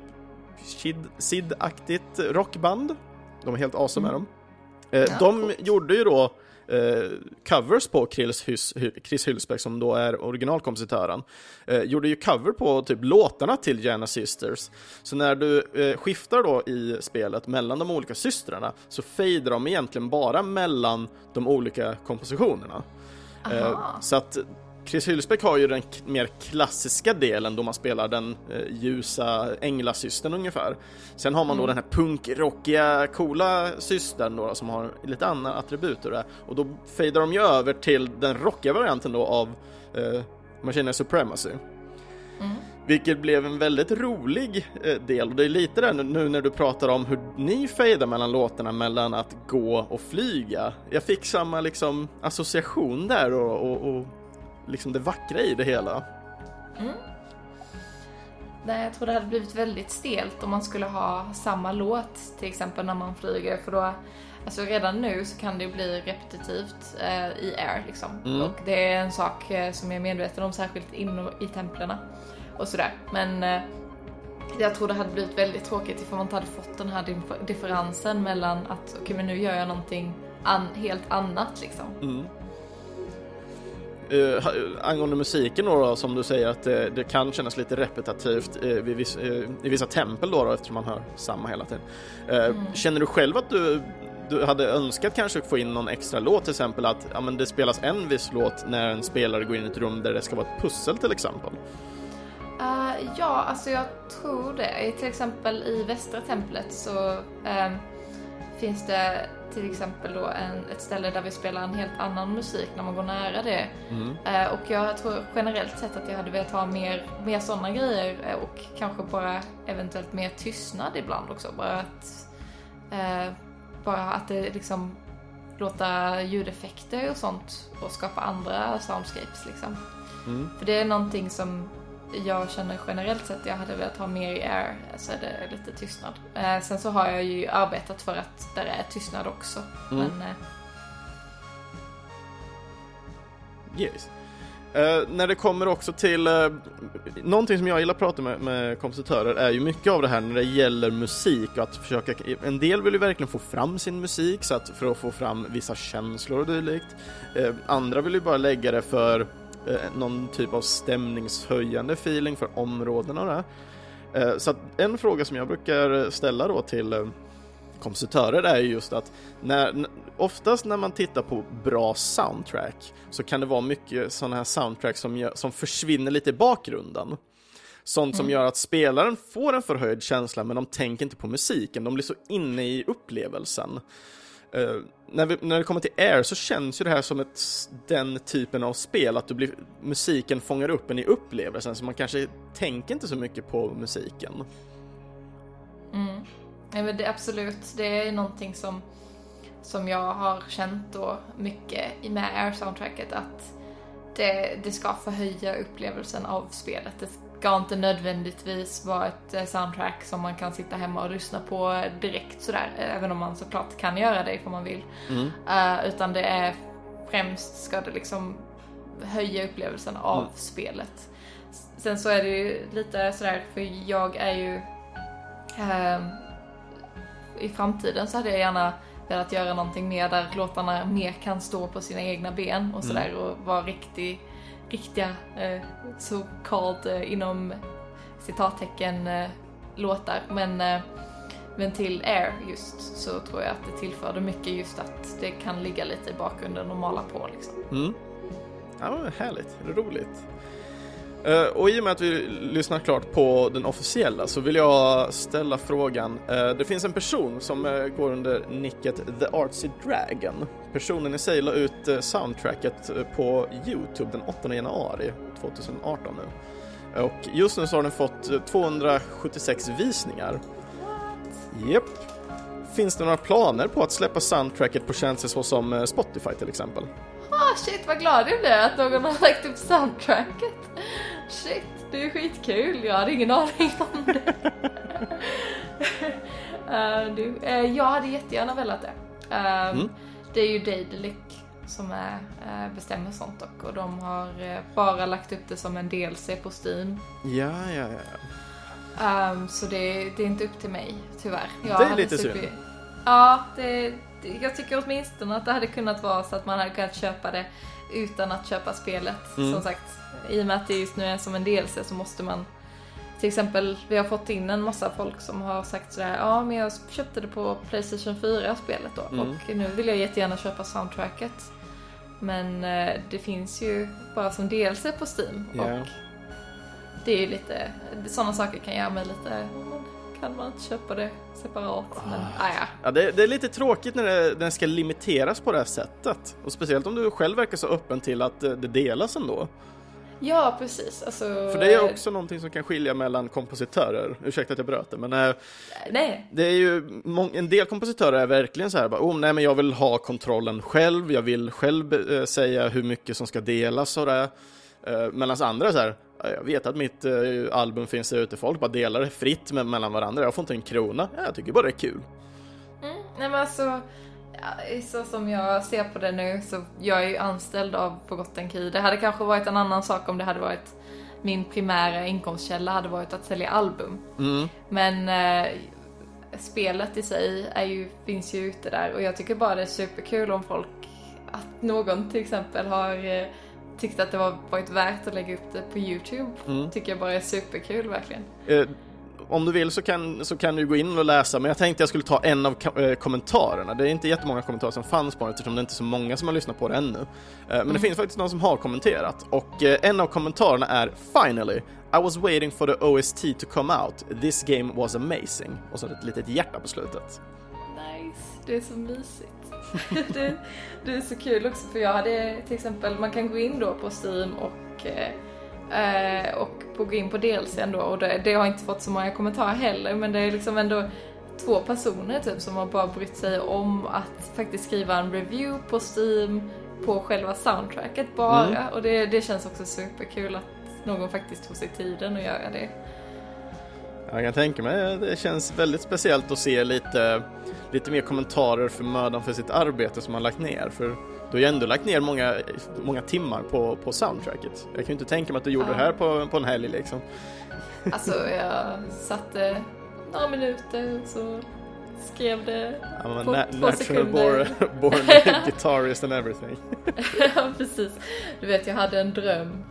Sid-aktigt rockband. De är helt awesome mm. dem. De coolt. gjorde ju då eh, covers på Chris, Hys, Chris Hylsbeck som då är originalkompositören, eh, gjorde ju cover på typ låtarna till Jana Sisters. Så när du eh, skiftar då i spelet mellan de olika systrarna så fejdar de egentligen bara mellan de olika kompositionerna. Eh, så att Chris Hylsbeck har ju den mer klassiska delen då man spelar den eh, ljusa änglasystern ungefär. Sen har man då den här punkrockiga, coola systern då som har lite andra attribut och det. Och då fejdar de ju över till den rockiga varianten då av eh, Machine Supremacy. Vilket blev en väldigt rolig eh, del och det är lite där nu när du pratar om hur ni fejdar mellan låtarna mellan att gå och flyga. Jag fick samma liksom association där och, och, och liksom det vackra i det hela. Nej, jag tror det hade blivit väldigt stelt om man skulle ha samma låt till exempel när man flyger för då Alltså redan nu så kan det ju bli repetitivt eh, i air liksom. Mm. Och det är en sak eh, som jag är medveten om särskilt inne i templerna och sådär. Men eh, jag tror det hade blivit väldigt tråkigt ifall man inte hade fått den här dif- differensen mellan att okej men nu gör jag någonting an- helt annat liksom. Uh, angående musiken då, då, som du säger att det, det kan kännas lite repetitivt uh, vid viss, uh, i vissa tempel då, då eftersom man hör samma hela tiden. Uh, Känner du själv att du, du hade önskat kanske få in någon extra låt till exempel att ja, men det spelas en viss låt när en spelare går in i ett rum där det ska vara ett pussel till exempel? Eh, ja, alltså jag tror det. Till exempel i västra templet så ehm, finns det till exempel då en, ett ställe där vi spelar en helt annan musik när man går nära det. Eh, och jag tror generellt sett att jag hade velat ha mer, mer sådana grejer eh, och kanske bara eventuellt mer tystnad ibland också. Bara att, eh, bara att det liksom låta ljudeffekter och sånt och skapa andra soundscapes liksom. För det är någonting som jag känner generellt sett jag hade velat ha mer i air, så är det lite tystnad. Eh, sen så har jag ju arbetat för att där är tystnad också. Men eh, Yes. Eh, när det kommer också till, uh, någonting som jag gillar att prata med, med kompositörer är ju mycket av det här när det gäller musik och att försöka, en del vill ju verkligen få fram sin musik så att för att få fram vissa känslor och dylikt. Uh, andra vill ju bara lägga det för någon typ av stämningshöjande feeling för områdena och det. Uh, så att en fråga som jag brukar ställa då till uh, kompositörer är ju just att när, oftast när man tittar på bra soundtrack så kan det vara mycket sådana här soundtrack som, gör, som försvinner lite i bakgrunden. Sånt som gör att spelaren får en förhöjd känsla men de tänker inte på musiken, de blir så inne i upplevelsen. Eh, när, vi, när det kommer till Air så känns ju det här som ett, den typen av spel, att du blir, musiken fångar upp en i upplevelsen så man kanske tänker inte så mycket på musiken. Mm. Nej men det, absolut, det är någonting som, som jag har känt då mycket med Air-soundtracket att det, det ska förhöja upplevelsen av spelet. Det ska inte nödvändigtvis vara ett eh, soundtrack som man kan sitta hemma och lyssna på direkt sådär, även om man såklart kan göra det ifall man vill. Eh, utan det är främst ska det liksom höja upplevelsen av spelet. Sen så är det ju lite sådär, för jag är ju ehm, i framtiden så hade jag gärna velat göra någonting mer där låtarna mer kan stå på sina egna ben och sådär och vara riktig, riktiga eh, så called eh, inom citattecken eh, låtar. Men, eh, men till Air just så tror jag att det tillförde mycket just att det kan ligga lite i bakgrunden och mala på liksom. Mm. Ja, härligt, roligt. Eh, och i och med att vi lyssnat klart på den officiella så vill jag ställa frågan. eh, det finns en person som eh, går under nicket The Artsy Dragon. Personen i sig la ut soundtracket på Youtube den 8 januari 2018 nu. Och just nu så har den fått eh, 276 visningar. Japp. Finns det några planer på att släppa soundtracket på tjänster såsom Spotify till exempel? Ah shit vad glad jag blev att någon har lagt upp soundtracket. Shit, det är skitkul. Jag hade ingen aning om det. Eh, du, eh, jag hade jättegärna velat det. Eh, Det är ju Daedalic som är, bestämmer sånt dock och de har bara lagt upp det som en DLC på Steam. Ja, ja, ja. Ehm, så det, det är inte upp till mig, tyvärr. Jag Det är lite super- synd. Ja, det, det, jag tycker åtminstone att det hade kunnat vara så att man hade kunnat köpa det utan att köpa spelet. Mm. Som sagt, i och med att det just nu är som en DLC så måste man till exempel, vi har fått in en massa folk som har sagt sådär, ja men jag köpte det på Playstation 4 spelet då Mm. och nu vill jag jättegärna köpa soundtracket. Men eh, det finns ju bara som DLC på Steam. Ja. Och det är ju lite, sådana saker kan göra mig lite, kan man inte köpa det separat? Men ah, ja. Ja, det, det är lite tråkigt när det, den ska limiteras på det här sättet. Och speciellt om du själv verkar så öppen till att eh, det delas ändå. Ja, precis. Alltså, För det är också någonting som kan skilja mellan kompositörer. Ursäkta att jag bröt det, men eh, Nej, det är ju en del kompositörer är verkligen så här bara, oh, nej men jag vill ha kontrollen själv, jag vill själv eh, säga hur mycket som ska delas och det. Uh, Medan andra är så här, "Ja, jag vet att mitt eh, album finns där ute, folk bara delar det fritt med, mellan varandra, jag får inte en krona. Ja, jag tycker bara det är kul. Mm, nej men alltså, så som jag ser på det nu så jag är ju anställd av Forgotten Key. Det hade kanske varit en annan sak om det hade varit min primära inkomstkälla hade varit att sälja album. Mm. Men eh, spelet i sig är ju, finns ju ute där och jag tycker bara det är superkul om folk, att någon till exempel har eh, tyckt att det var varit värt att lägga upp det på Youtube. Mm. Tycker jag bara är superkul verkligen. Eh, om du vill så kan, så kan du gå in och läsa, men jag tänkte jag skulle ta en av eh, kommentarerna. Det är inte jättemånga kommentarer som fanns på den eftersom det inte är så många som har lyssnat på det ännu. Eh, men det finns faktiskt någon som har kommenterat och eh, en av kommentarerna är “Finally, I was waiting for the OST to come out. This game was amazing.” och så ett litet hjärta på slutet. Nice, det är så mysigt. det, det är så kul också för jag hade till exempel, man kan gå in då på Steam och eh, och på, gå in på DLCn då och det, det har inte fått så många kommentarer heller men det är liksom ändå två personer typ som har bara brytt sig om att faktiskt skriva en review på Steam på själva soundtracket bara Mm. och det, det känns också superkul att någon faktiskt tog sig tiden att göra det. Jag kan tänka mig, det känns väldigt speciellt att se lite, lite mer kommentarer för mödan för sitt arbete som man lagt ner. För du har ju ändå lagt ner många, många timmar på, på soundtracket. Jag kan ju inte tänka mig att du gjorde det här på, på en helg liksom. Alltså jag satte några minuter så skrev det I'm a På na- två sekunder. born, born guitarist and everything. Ja, precis. Du vet, jag hade en dröm.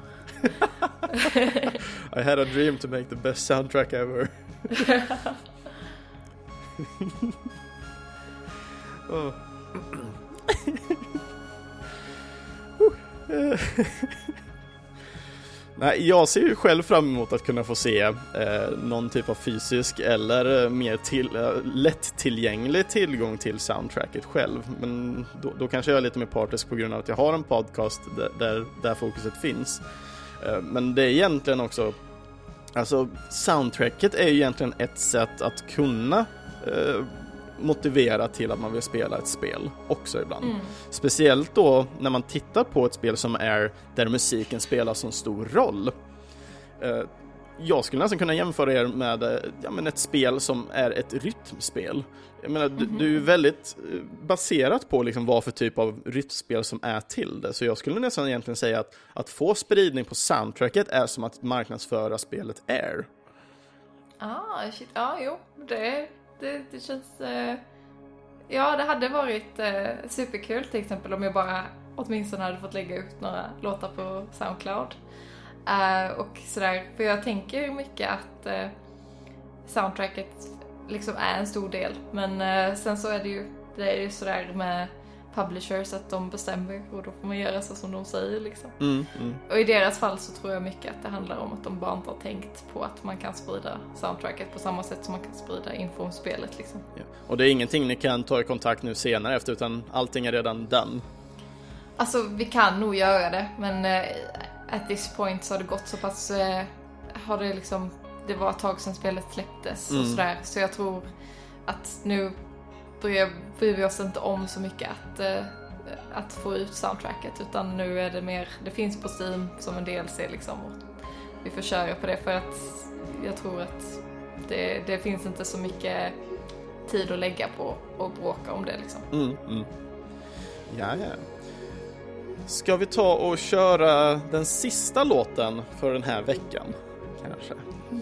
I had a dream to make the best soundtrack ever. oh. Nej, jag ser ju själv fram emot att kunna få se eh, någon typ av fysisk eller eh, mer till, eh, lättillgänglig tillgång till soundtracket själv. Men då, då kanske jag är lite mer partisk på grund av att jag har en podcast där, där, där fokuset finns. Eh, men det är egentligen också Alltså soundtracket är ju egentligen ett sätt att kunna eh, motivera till att man vill spela ett spel också ibland. Mm. Speciellt då när man tittar på ett spel som är där musiken spelar så stor roll. Eh, jag skulle nästan kunna jämföra er med eh, ja, men ett spel som är ett rytmspel. Jag menar, du, du är ju väldigt eh, baserat på liksom vad för typ av rytmspel som är till det. Så jag skulle nästan egentligen säga att, att få spridning på soundtracket är som att marknadsföra spelet Air. Ah, shit. Ja, jo. Det, det, det känns... Eh... Ja, det hade varit eh, superkul till exempel om jag bara åtminstone hade fått lägga ut några låtar på Soundcloud. Eh, och sådär, för jag tänker mycket att eh, soundtracket liksom är en stor del. Men eh, sen så är det ju, det är ju sådär med publishers att de bestämmer och då får man göra så som de säger liksom. Mm, mm. Och i deras fall så tror jag mycket att det handlar om att de bara inte har tänkt på att man kan sprida soundtracket på samma sätt som man kan sprida info om spelet liksom. Ja. Och det är ingenting ni kan ta i kontakt nu senare efter utan allting är redan done. Alltså vi kan nog göra det men eh, at this point så har det gått så pass, eh, har det liksom, det var ett tag sedan spelet släpptes och Mm. sådär så jag tror att nu bryr, bryr vi oss inte om så mycket att, eh, att få ut soundtracket utan nu är det mer, det finns på Steam som en DLC liksom och vi får köra på det för att jag tror att det, det finns inte så mycket tid att lägga på och bråka om det liksom. Mm, mm. Ja, ja. Ska vi ta och köra den sista låten för den här veckan? Kanske.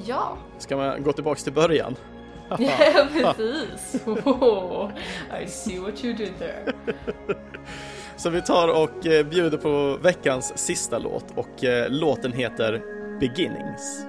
Ja! Ska man gå tillbaks till början? Ja, precis. Oh, I see what you did there. Så vi tar och eh, bjuder på veckans sista låt och eh, låten heter Beginnings.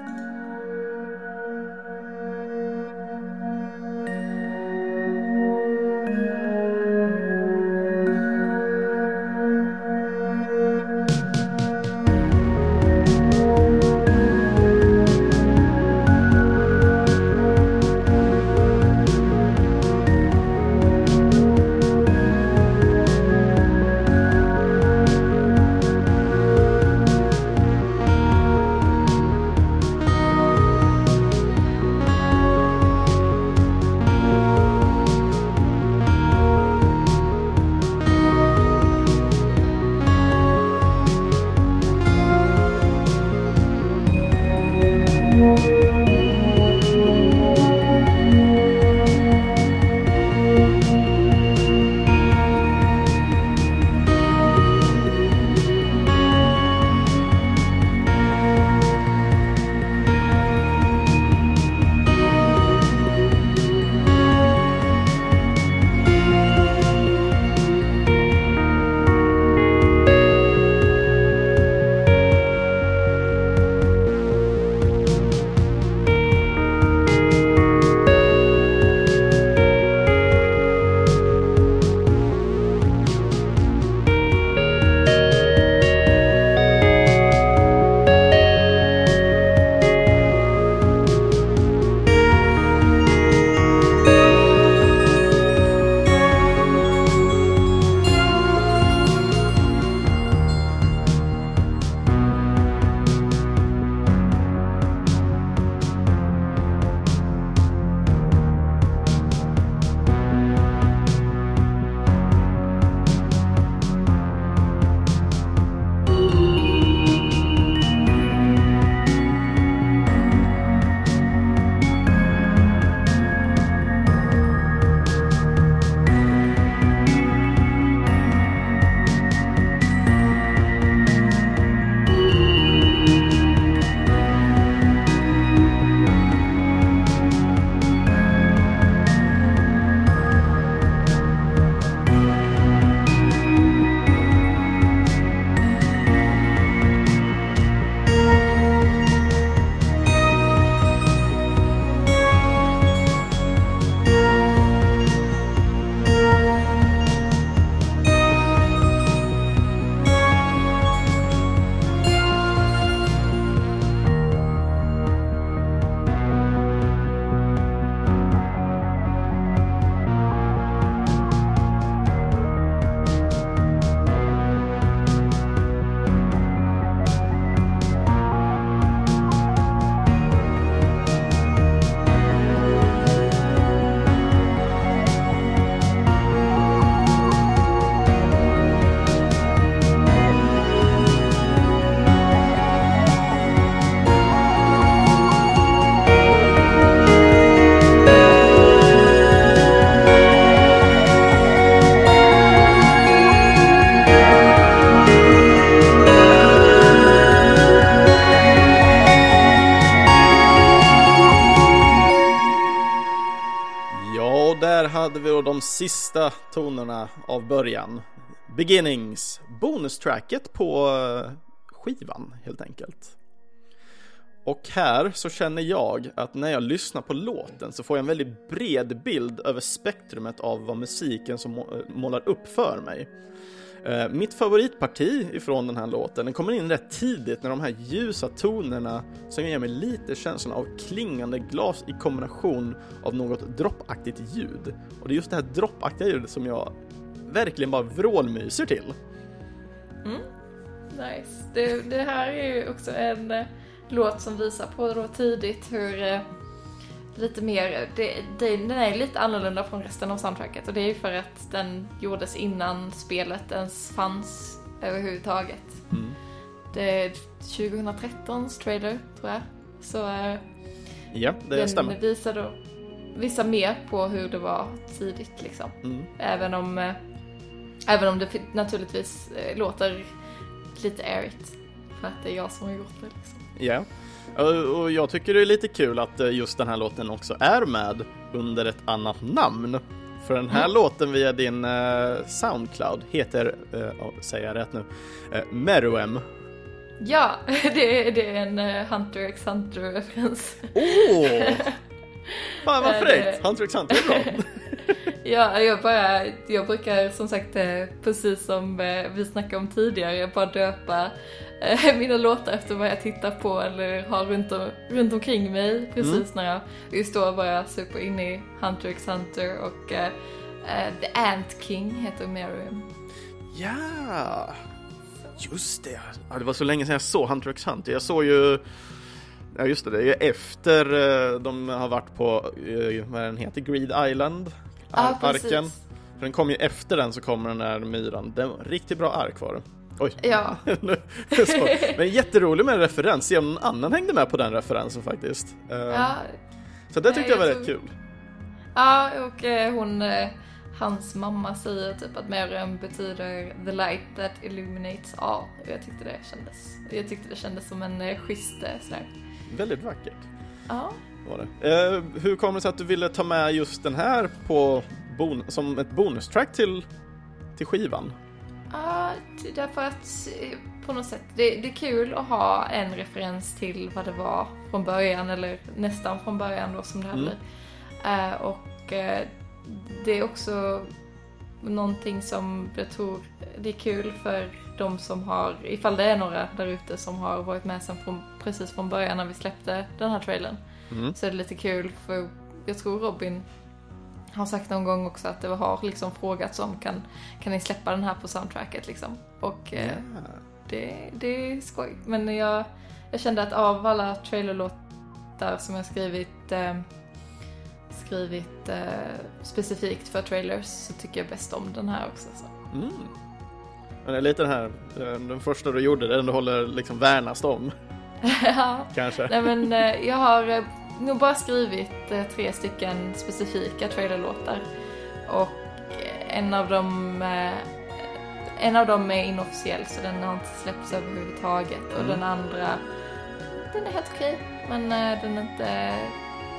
Sista tonerna av början. Beginnings, bonustracket på eh, skivan helt enkelt. Och här så känner jag att när jag lyssnar på låten så får jag en väldigt bred bild över spektrumet av vad musiken som målar upp för mig. Eh, mitt favoritparti ifrån den här låten, den kommer in rätt tidigt när de här ljusa tonerna som ger mig lite känslan av klingande glas i kombination av något droppaktigt ljud. Och det är just det här droppaktiga ljudet som jag verkligen bara vrålmyser till. Mm. Nice. Det, det, här är ju också en eh, låt som visar på då tidigt hur eh, lite mer, det, det, den är lite annorlunda från resten av soundtracket och det är ju för att den gjordes innan spelet ens fanns överhuvudtaget. Mm. Det är 2013s trailer tror jag. Så eh, ja, det den stämmer. visar då visar mer på hur det var tidigt liksom. Mm. Även om eh, även om det naturligtvis eh, låter lite airigt för att det är jag som har gjort det liksom. Ja. Och jag tycker det är lite kul att eh, just den här låten också är med under ett annat namn. För den här mm. låten via din uh, Soundcloud heter, uh, oh, säger jag rätt nu, uh, Meruem. Ja, det är, det är en uh, Hunter x Hunter-referens. Åh! Oh! Fan vad fräckt! Hunter x Hunter är bra. ja, jag bara, jag brukar som sagt precis som vi snackade om tidigare, bara döpa mina låtar efter vad jag tittar på eller har runt, om, runt omkring mig precis mm. när jag just då var jag super inne i Hunter x Hunter och uh, uh, The Ant King heter Miriam. Ja, just det. Ja, det var så länge sedan jag såg Hunter x Hunter. Jag såg ju Ja just det, det är efter de har varit på, vad den heter, Greed Island, ja, arken. För den kom ju efter den så kommer den där myran, den riktigt bra ark var det. Oj. Ja. Men jätterolig med en referens, se om någon annan hängde med på den referensen faktiskt. Ehm, ja. Så det tyckte jag, jag var rätt kul. Ja, och eh, hon, eh, hans mamma säger typ att Miriam betyder the light that illuminates all. Och jag tyckte det kändes, jag tyckte det kändes som en eh, schysst sådär. Väldigt vackert. Ja. Var det. hur kommer det sig att du ville ta med just den här på bon som ett bonustrack till, till skivan? Ja, därför att eh, på något sätt, det, det, är kul att ha en referens till vad det var från början, eller nästan från början då som det här mm. blir. Uh, och uh, det är också någonting som jag tror det är kul för de som har, ifall det är några där ute som har varit med sen från, precis från början när vi släppte den här trailern. Mm. Så är det lite kul för jag tror Robin har sagt någon gång också att det har liksom frågats om kan, kan ni släppa den här på soundtracket liksom. Och yeah. det, det är skoj. Men jag, jag kände att av alla trailerlåtar som jag skrivit eh, skrivit eh, specifikt för trailers så tycker jag bäst om den här också. Så. Mm. Men det är lite den här, eh, den första du gjorde, den du håller liksom värnast om. ja, kanske. Nej men eh, jag har nog bara skrivit eh, tre stycken specifika trailerlåtar. Och en av dem eh, en av dem är inofficiell så den har inte släppts överhuvudtaget och mm. den andra den är helt okej men eh, den är inte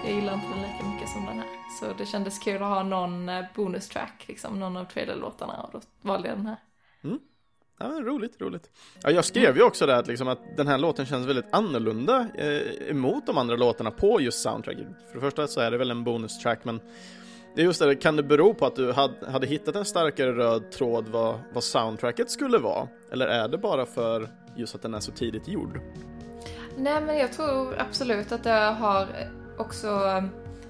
jag gillar inte den lika mycket som den här. Så det kändes kul att ha någon bonustrack, liksom, någon av trailerlåtarna och då valde jag den här. Mm. Ja, roligt, roligt. Ja, jag skrev ju också det att, liksom, att den här låten känns väldigt annorlunda eh, emot de andra låtarna på just soundtracket. För det första så är det väl en bonustrack, men det är just det, kan det bero på att du hade, hade hittat en starkare röd tråd vad, vad soundtracket skulle vara? Eller är det bara för just att den är så tidigt gjord? Nej, men jag tror absolut att det har också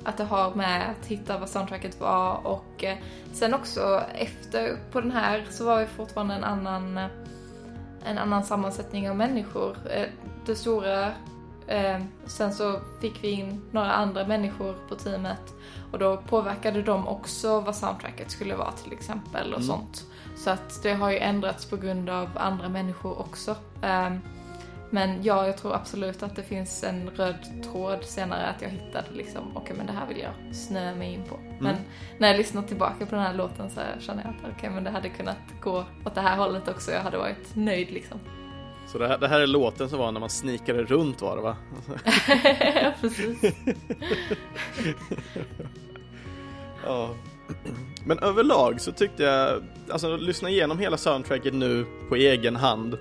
att det har med att hitta vad soundtracket var och eh, sen också efter på den här så var vi fortfarande en annan eh, en annan sammansättning av människor. Eh, det stora sen så fick vi in några andra människor på teamet och då påverkade de också vad soundtracket skulle vara till exempel och mm. sånt. Så att det har ju ändrats på grund av andra människor också. Men ja, jag tror absolut att det finns en röd tråd senare att jag hittade liksom, okej okay, men det här vill jag snöa mig in på. Mm. Men när jag lyssnar tillbaka på den här låten så känner jag att okej okay, men det hade kunnat gå åt det här hållet också, jag hade varit nöjd liksom. Så det här, det här är låten som var när man snikade runt var det va? ja, precis. ja. Men överlag så tyckte jag, alltså lyssna igenom hela soundtracket nu på egen hand.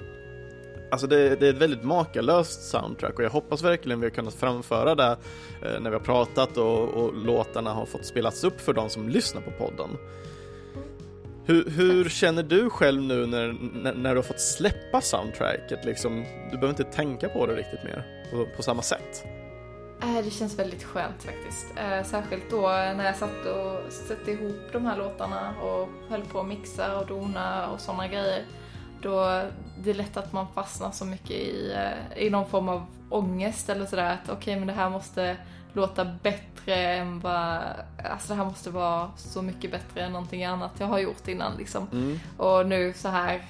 Alltså det, det är ett väldigt makalöst soundtrack och jag hoppas verkligen vi har kunnat framföra det eh, när vi har pratat och, och låtarna har fått spelats upp för de som lyssnar på podden. Hur, hur, känner du själv nu när, när, när, du har fått släppa soundtracket? Liksom, du behöver inte tänka på det riktigt mer på, på samma sätt. Äh, det känns väldigt skönt faktiskt. Äh, särskilt då när jag satt och satte ihop de här låtarna och höll på att mixa och dona och sådana grejer. Då det är lätt att man fastnar så mycket i, i någon form av ångest eller sådär att okej okay, men det här måste låta bättre än vad, alltså det här måste vara så mycket bättre än någonting annat jag har gjort innan liksom. Mm. Och nu så här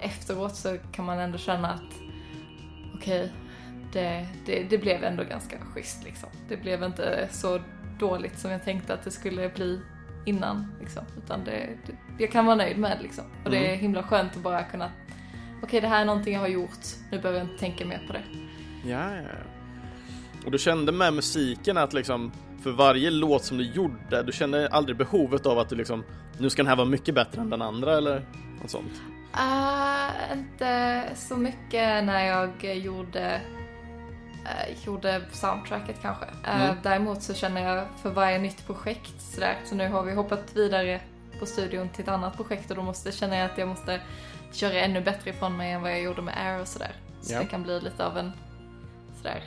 efteråt så kan man ändå känna att okej, okay, det, det, det, blev ändå ganska schysst liksom. Det blev inte så dåligt som jag tänkte att det skulle bli innan liksom. Utan det, det jag kan vara nöjd med liksom. Och det är mm. himla skönt att bara kunna, okej det här är någonting jag har gjort, nu behöver jag inte tänka mer på det. Ja, ja. Och du kände med musiken att liksom för varje låt som du gjorde, du kände aldrig behovet av att du liksom, nu ska den här vara mycket bättre än den andra eller något sånt? Uh, inte så mycket när jag gjorde uh, gjorde soundtracket kanske. Uh, mm. Däremot så känner jag för varje nytt projekt sådär, så nu har vi hoppat vidare på studion till ett annat projekt och då måste, känner jag att jag måste köra ännu bättre ifrån mig än vad jag gjorde med Air och sådär. Så yeah. det kan bli lite av en sådär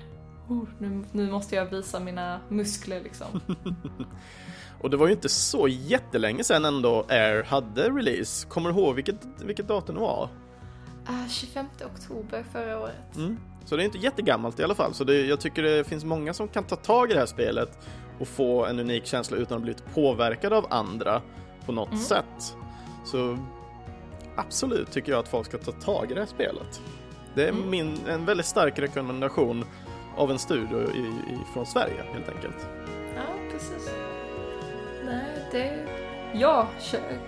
oh, nu, nu måste jag visa mina muskler liksom. Och det var ju inte så jättelänge sedan ändå Air hade release. Kommer du ihåg vilket, vilket datum det var? Uh, 25 oktober förra året. Mm. Så det är inte jättegammalt i alla fall. Så det, jag tycker det finns många som kan ta tag i det här spelet och få en unik känsla utan att bli påverkad av andra på något mm. sätt. Så absolut tycker jag att folk ska ta tag i det här spelet. Det är mm. min, en väldigt stark rekommendation av en studio i, i, från Sverige helt enkelt. Ja, precis. Nej, det... Ja, kör.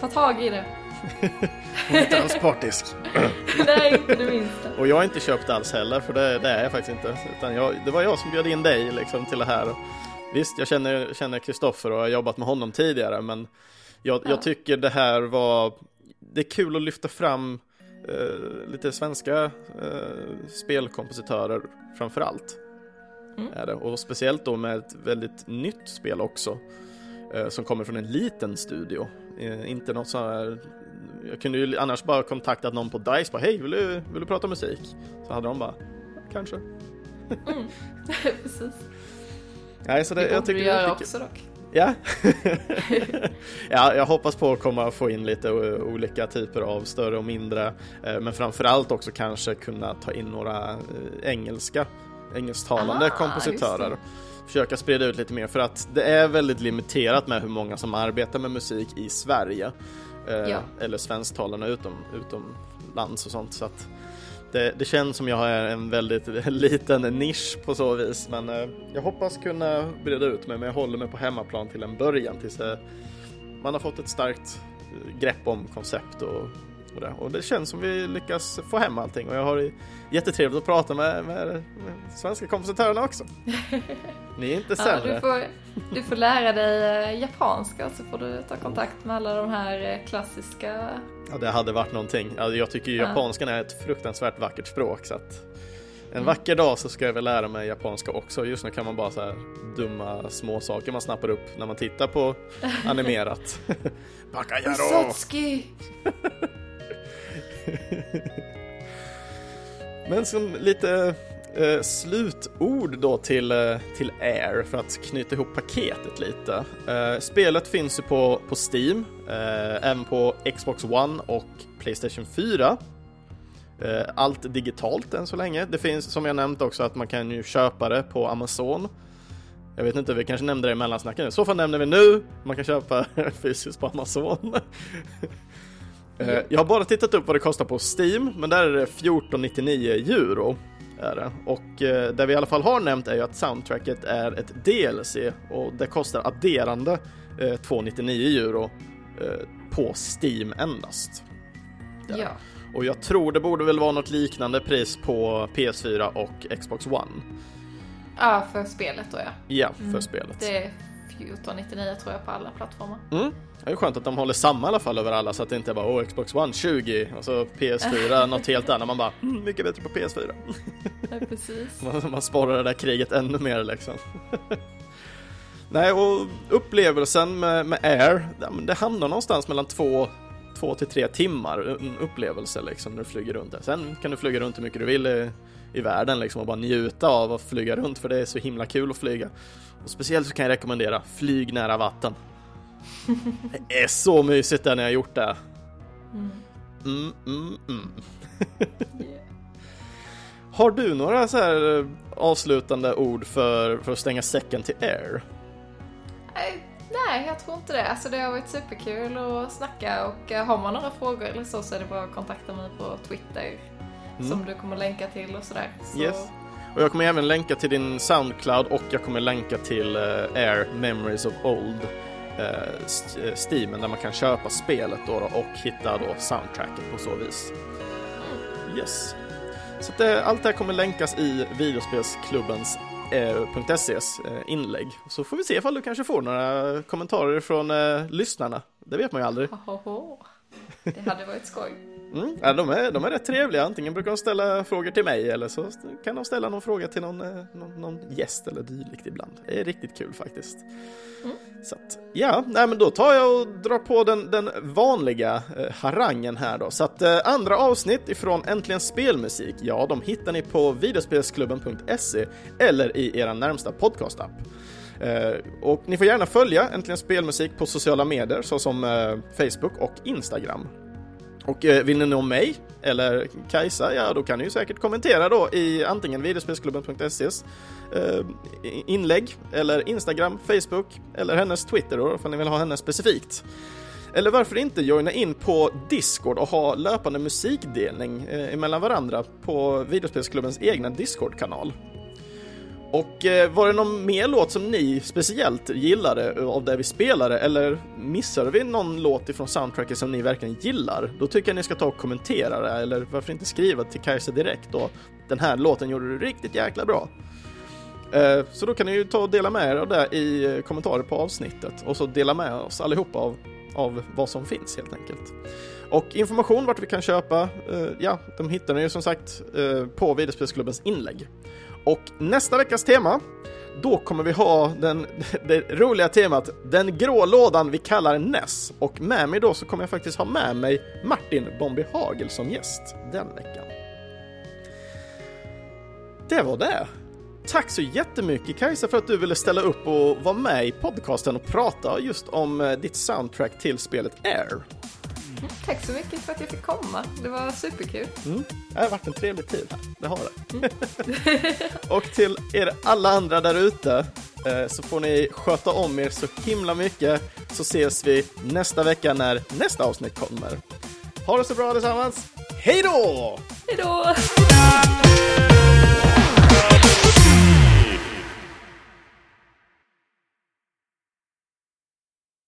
Ta tag i det. Hon är inte alls partisk. Nej, inte det minsta. Och jag har inte köpt alls heller, för det, det är jag faktiskt inte. Utan jag, det var jag som bjöd in dig liksom, till det här. Visst, jag känner Kristoffer och har jobbat med honom tidigare, men jag, ja. jag, tycker det här var... Det är kul att lyfta fram eh, lite svenska eh, spelkompositörer framför allt. Mm. Är det. Och speciellt då med ett väldigt nytt spel också. Eh, som kommer från en liten studio. Eh, inte något så här jag kunde ju annars bara kontaktat någon på DICE bara hej vill du, vill du prata musik? Så hade de bara kanske. Mm. Precis. Nej, så det, det jag tycker du göra också dock. Ja. ja, jag hoppas på att komma få in lite olika typer av större och mindre, eh, men framförallt också kanske kunna ta in några eh, engelska, engelsktalande ah, kompositörer. Försöka sprida ut lite mer för att det är väldigt limiterat med hur många som arbetar med musik i Sverige. Eh, ja. Eller svensktalarna utom, utomlands och sånt. Så att det, det, känns som jag har en väldigt liten nisch på så vis men eh, jag hoppas kunna breda ut mig men jag håller mig på hemmaplan till en början tills eh, man har fått ett starkt eh, grepp om koncept och, och, det. och det känns som vi lyckas få hem allting och jag har jättetrevligt att prata med, med, med svenska kompositörerna också. Ni är inte sämre. Ja, du, får, du får lära dig japanska så får du ta kontakt med alla de här klassiska Ja, det hade varit någonting. Jag tycker ju japanskan är ett fruktansvärt vackert språk så att en mm. vacker dag så ska jag väl lära mig japanska också. Just nu kan man bara så här dumma små saker man snappar upp när man tittar på animerat. Bakayaro! Usotsuki! Men som lite eh, slutord då till, eh, till Air för att knyta ihop paketet lite. Eh, spelet finns ju på, på Steam, eh, även på Xbox One och Playstation 4. Eh, allt digitalt än så länge. Det finns som jag nämnt också att man kan ju köpa det på Amazon. Jag vet inte, vi kanske nämnde det i mellansnacken. I så fall nämner vi nu. Man kan köpa fysiskt på Amazon. Eh, jag har bara tittat upp vad det kostar på Steam, men där är det 14,99 euro. Är det. Och eh, det vi i alla fall har nämnt är ju att soundtracket är ett DLC och det kostar adderande eh, 2,99 euro eh, på Steam endast. Där. Ja. Och jag tror det borde väl vara något liknande pris på PS4 och Xbox One. Ja, för spelet då ja. Ja, för mm. spelet. Det är 1499 tror jag på alla plattformar. Mm. Det är skönt att de håller samma i alla fall över alla så att det inte är bara oh, Xbox One 20 och så PS4 något helt annat. Man bara mm, mycket bättre på PS4. Ja, precis. man, man sparar det där kriget ännu mer liksom. Nej, och upplevelsen med, med Air, det hamnar någonstans mellan två, två till tre timmar en upplevelse liksom när du flyger runt där. Sen kan du flyga runt hur mycket du vill i, i världen liksom och bara njuta av att flyga runt för det är så himla kul att flyga. Och speciellt så kan jag rekommendera flyg nära vatten. Det är så mysigt där när jag gjort det. Mm, mm, mm. mm. Har du några så här eh, avslutande ord för, för att stänga säcken till Air? Nej, jag tror inte det. Alltså det har varit superkul att snacka och eh, har man några frågor eller så så är det bara att kontakta mig på Twitter mm. som du kommer länka till och sådär. Så... Yes. Och jag kommer även länka till din Soundcloud och jag kommer länka till Air Memories of Old Eh, eh, Steamen där man kan köpa spelet då, då och hitta då soundtracket på så vis. Yes. Så att, eh, allt det här kommer länkas i videospelsklubbens eh, .ses inlägg. Så får vi se ifall du kanske får några kommentarer från eh, lyssnarna. Det vet man ju aldrig. Det hade varit skoj. Mm, ja, de, är, de är rätt trevliga. Antingen brukar de ställa frågor till mig eller så kan de ställa någon fråga till någon, eh, någon, någon gäst eller dylikt ibland. Det är riktigt kul faktiskt. Mm. Så att, ja, nej, men då tar jag och drar på den, den vanliga eh, harangen här då. Så att eh, andra avsnitt ifrån Äntligen Spelmusik, ja, de hittar ni på videospelsklubben.se eller i era närmsta podcastapp. Eh, och ni får gärna följa Äntligen Spelmusik på sociala medier såsom eh, Facebook och Instagram. Och eh, vill ni nå mig eller Kajsa, ja då kan ni ju säkert kommentera då i antingen videospelsklubben.ses eh, inlägg eller Instagram, Facebook eller hennes Twitter då, om ni vill ha henne specifikt. Eller varför inte joina in på Discord och ha löpande musikdelning eh, mellan varandra på videospelsklubbens egna Discord-kanal. Och eh, var det någon mer låt som ni speciellt gillade av det vi spelade eller missade vi någon låt ifrån soundtracket som ni verkligen gillar? Då tycker jag ni ska ta och kommentera det eller varför inte skriva till Kajsa direkt då. Den här låten gjorde du riktigt jäkla bra. Eh, så då kan ni ju ta och dela med er av det i eh, kommentarer på avsnittet och så dela med oss allihopa av, av vad som finns helt enkelt. Och information vart vi kan köpa, eh, ja, de hittar ni ju som sagt eh, på Videospelsklubbens inlägg. Och nästa veckas tema, då kommer vi ha den, det roliga temat Den grå lådan vi kallar Ness. Och med mig då så kommer jag faktiskt ha med mig Martin Bombi Hagel som gäst den veckan. Det var det. Tack så jättemycket Kajsa för att du ville ställa upp och vara med i podcasten och prata just om eh, ditt soundtrack till spelet Air. Tack så mycket för att jag fick komma. Det var superkul. Mm. Det har varit en trevlig tid. Det har det. Mm. och till er alla andra där ute eh, så får ni sköta om er så himla mycket så ses vi nästa vecka när nästa avsnitt kommer. Ha det så bra allesammans. Hej då! Hej då!